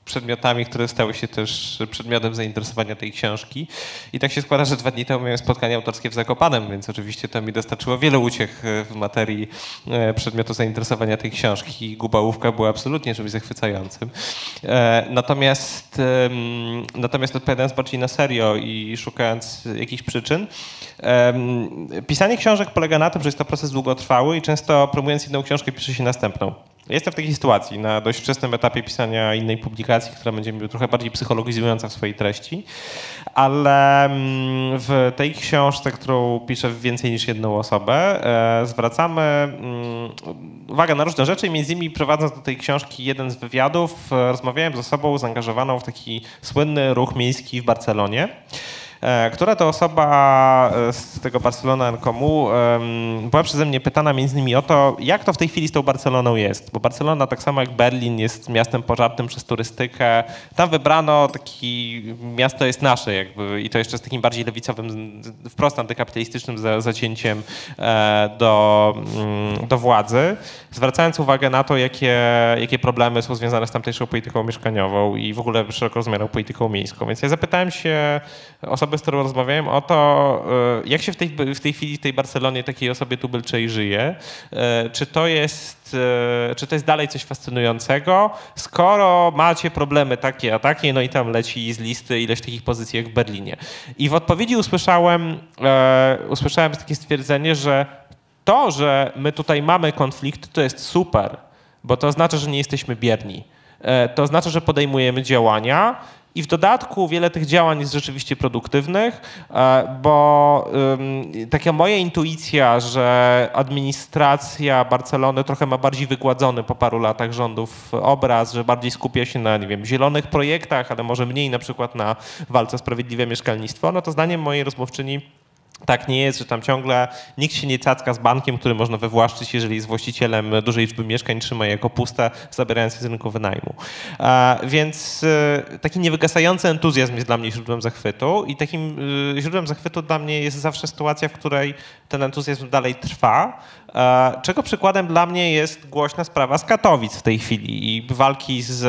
przedmiotami, które stały się też przedmiotem zainteresowania tej książki. I tak się składa, że dwa dni temu miałem spotkanie autorskie w Zakopanem, więc oczywiście to mi dostarczyło wiele uciech e, w materii e, przedmiotu zainteresowania tej książki. Gubałówka była absolutnie czymś zachwycającym. E, natomiast, natomiast odpowiadając bardziej na serio i szukając jakichś przyczyn, pisanie książek polega na tym, że jest to proces długotrwały i często promując jedną książkę pisze się następną. Jestem w takiej sytuacji na dość wczesnym etapie pisania innej publikacji, która będzie mi trochę bardziej psychologizująca w swojej treści, ale mm, w tej książce, którą piszę w więcej niż jedną osobę, e, zwracamy mm, uwagę na różne rzeczy między innymi prowadząc do tej książki jeden z wywiadów, e, rozmawiałem z osobą zaangażowaną w taki słynny ruch miejski w Barcelonie. E, która to osoba e, z tego Barcelona Nkomu była przeze mnie pytana między innymi o to, jak to w tej chwili z tą Barceloną jest, bo Barcelona tak samo jak Berlin jest miastem pożartym przez turystykę. Tam wybrano taki, miasto jest nasze jakby i to jeszcze z takim bardziej lewicowym, wprost antykapitalistycznym zacięciem e, do, mm, do władzy, zwracając uwagę na to, jakie, jakie problemy są związane z tamtejszą polityką mieszkaniową i w ogóle szeroko rozumianą polityką miejską. Więc ja zapytałem się osoby, z którą rozmawiałem o to, e, jak się w tej, w tej chwili w tej Barcelonie takiej osobie tubylczej żyje, e, czy to jest, e, czy to jest dalej coś fascynującego, skoro macie problemy takie a takie, no i tam leci z listy ileś takich pozycji jak w Berlinie. I w odpowiedzi usłyszałem, usłyszałem takie stwierdzenie, że to, że my tutaj mamy konflikt, to jest super, bo to oznacza, że nie jesteśmy bierni. To oznacza, że podejmujemy działania i w dodatku wiele tych działań jest rzeczywiście produktywnych, e, bo taka moja intuicja, że administracja Barcelony trochę ma bardziej wygładzony po paru latach rządów obraz, że bardziej skupia się na, nie wiem, zielonych projektach, ale może mniej na przykład na walce o sprawiedliwe mieszkalnictwo, no to zdaniem mojej rozmówczyni tak nie jest, że tam ciągle nikt się nie cacka z bankiem, który można wywłaszczyć, jeżeli jest właścicielem dużej liczby mieszkań, trzyma je jako puste, zabierając je z rynku wynajmu. Więc e, taki niewygasający entuzjazm jest dla mnie źródłem zachwytu i takim e, źródłem zachwytu dla mnie jest zawsze sytuacja, w której ten entuzjazm dalej trwa, czego przykładem dla mnie jest głośna sprawa z Katowic w tej chwili i walki z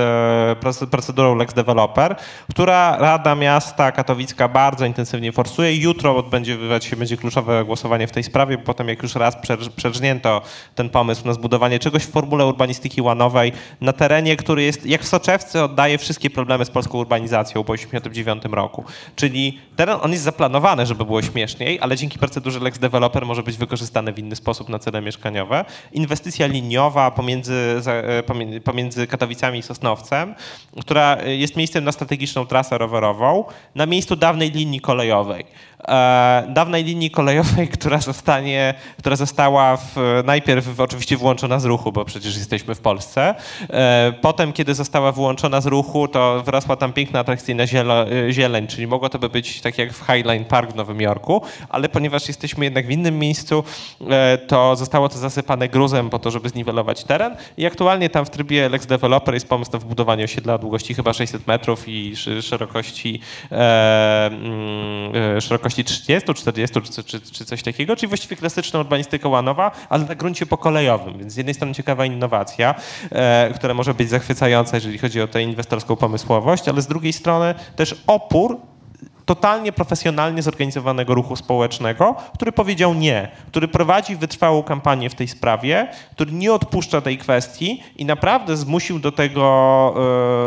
e, procedurą Lex Developer, która Rada Miasta Katowicka bardzo intensywnie forsuje. Jutro odbędzie się będzie kluczowe głosowanie w tej sprawie, bo potem jak już raz przerżnięto ten pomysł na zbudowanie czegoś w formule urbanistyki łanowej na terenie, który jest, jak w Soczewce, oddaje wszystkie problemy z polską urbanizacją po 1989 roku. Czyli teren, on jest zaplanowany, żeby było śmieszniej, ale dzięki procedurze Lex Developer może być wykorzystany w inny sposób na cel cele mieszkaniowe. Inwestycja liniowa pomiędzy, e, pomiędzy Katowicami i Sosnowcem, która jest miejscem na strategiczną trasę rowerową na miejscu dawnej linii kolejowej. E, dawnej linii kolejowej, która zostanie, która została w, najpierw oczywiście włączona z ruchu, bo przecież jesteśmy w Polsce. E, potem, kiedy została wyłączona z ruchu, to wyrosła tam piękna, atrakcyjna zieleń, czyli mogło to by być tak jak w Highline Park w Nowym Jorku, ale ponieważ jesteśmy jednak w innym miejscu, to zostało to zasypane gruzem po to, żeby zniwelować teren i aktualnie tam w trybie Lex Developer jest pomysł na wybudowanie osiedla o długości chyba 600 metrów i szerokości, e, mm, e, szerokości 30, 40 czy, czy, czy, coś takiego, czyli właściwie klasyczna urbanistyka łanowa, ale na gruncie pokolejowym, więc z jednej strony ciekawa innowacja, e, która może być zachwycająca, jeżeli chodzi o tę inwestorską pomysłowość, ale z drugiej strony też opór totalnie profesjonalnie zorganizowanego ruchu społecznego, który powiedział nie, który prowadzi wytrwałą kampanię w tej sprawie, który nie odpuszcza tej kwestii i naprawdę zmusił do tego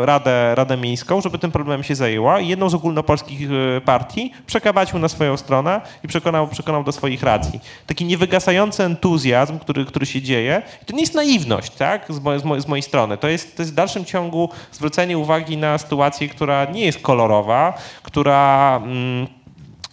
e, Radę, Radę Miejską, żeby tym problemem się zajęła i jedną z ogólnopolskich e, partii przekabacił na swoją stronę i przekonał, przekonał do swoich racji. Taki niewygasający entuzjazm, który, który się dzieje. I to nie jest naiwność, tak, z, mojej, z, mojej, z mojej strony. To jest, to jest w dalszym ciągu zwrócenie uwagi na sytuację, która nie jest kolorowa, która Mm,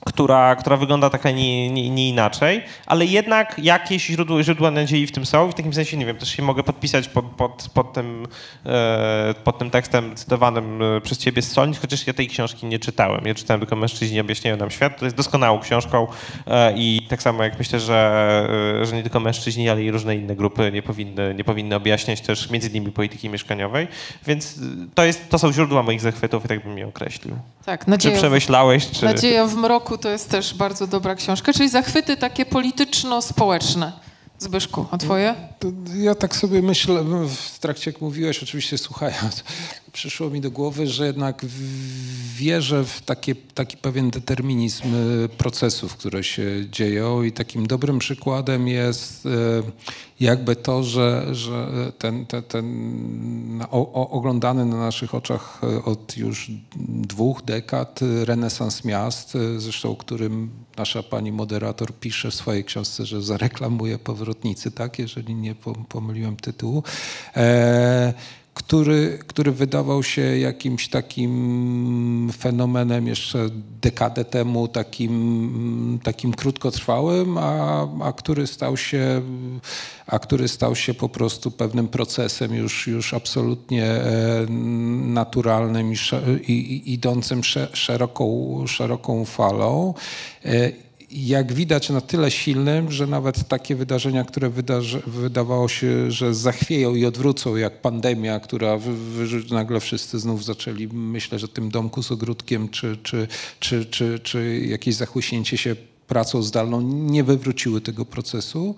która, która wygląda taka nie, nie, nie, inaczej, ale jednak jakieś źródła, źródła nadziei w tym są i w takim sensie, nie wiem, też się mogę podpisać pod, pod, pod, tym, e, pod tym tekstem cytowanym e, przez ciebie z Solnic, chociaż ja tej książki nie czytałem. Ja czytałem tylko Mężczyźni objaśniają nam świat, to jest doskonałą książką e, i tak samo jak myślę, że, że nie tylko mężczyźni, ale i różne inne grupy nie powinny, nie powinny objaśniać też między innymi polityki mieszkaniowej, więc to, jest, to są źródła moich zachwytów i tak bym je określił. Tak, nadzieja, czy przemyślałeś, czy... Nadzieja w mroku to jest też bardzo dobra książka, czyli zachwyty takie polityczno-społeczne. Zbyszku, a twoje? Ja tak sobie myślę, w trakcie jak mówiłeś, oczywiście słuchając, przyszło mi do głowy, że jednak wierzę w takie, taki pewien determinizm e, procesów, które się dzieją. I takim dobrym przykładem jest e, jakby to, że, że ten, ten, ten oglądany na naszych oczach e, od już dwóch dekad renesans miast, zresztą o którym nasza pani moderator pisze w swojej książce, że zareklamuje powrotnicy, tak, jeżeli nie pomyliłem tytułu, który, który wydawał się jakimś takim fenomenem jeszcze dekadę temu, takim, takim krótkotrwałym, a, a, który stał się, a który stał się po prostu pewnym procesem już, już absolutnie e, naturalnym i, i, idącym sze, szeroką, szeroką falą. Jak widać na tyle silnym, że nawet takie wydarzenia, które wydarzy, wydawało się, że zachwieją i odwrócą, jak pandemia, która wy, wy, nagle wszyscy znów zaczęli myśleć o tym domku z ogródkiem, czy, czy, czy, czy, czy jakieś zachłyśnięcie się pracą zdalną, nie wywróciły tego procesu.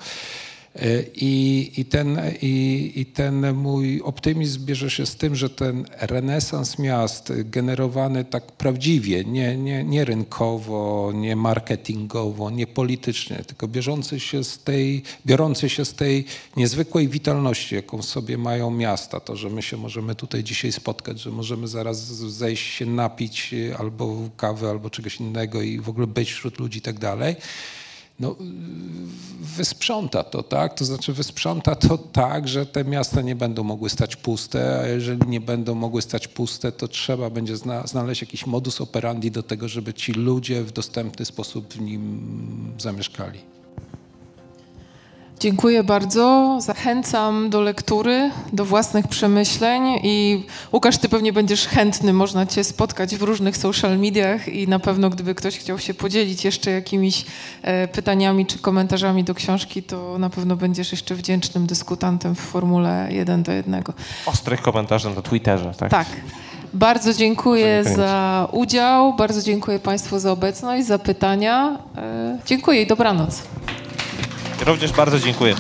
E, I, i, ten, i, I ten mój optymizm bierze się z tym, że ten renesans miast generowany tak prawdziwie, nie, nie, nie rynkowo, nie marketingowo, nie politycznie, tylko bieżący się z tej, biorący się z tej niezwykłej witalności, jaką w sobie mają miasta. To, że my się możemy tutaj dzisiaj spotkać, że możemy zaraz zejść się napić e, albo kawy, albo czegoś innego i w ogóle być wśród ludzi i tak dalej no, wysprząta to, tak? To znaczy wysprząta to tak, że te miasta nie będą mogły stać puste, a jeżeli nie będą mogły stać puste, to trzeba będzie zna znaleźć jakiś modus operandi do tego, żeby ci ludzie w dostępny sposób w nim zamieszkali. Dziękuję bardzo. Zachęcam do lektury, do własnych przemyśleń i Łukasz, ty pewnie będziesz chętny, można cię spotkać w różnych social mediach i na pewno gdyby ktoś chciał się podzielić jeszcze jakimiś e, pytaniami czy komentarzami do książki, to na pewno będziesz jeszcze wdzięcznym dyskutantem w formule 1 do 1. Ostrych komentarzy na Twitterze, tak? Tak. Bardzo dziękuję za udział, bardzo dziękuję Państwu za obecność, za pytania. E, dziękuję i dobranoc. Również bardzo dziękuję.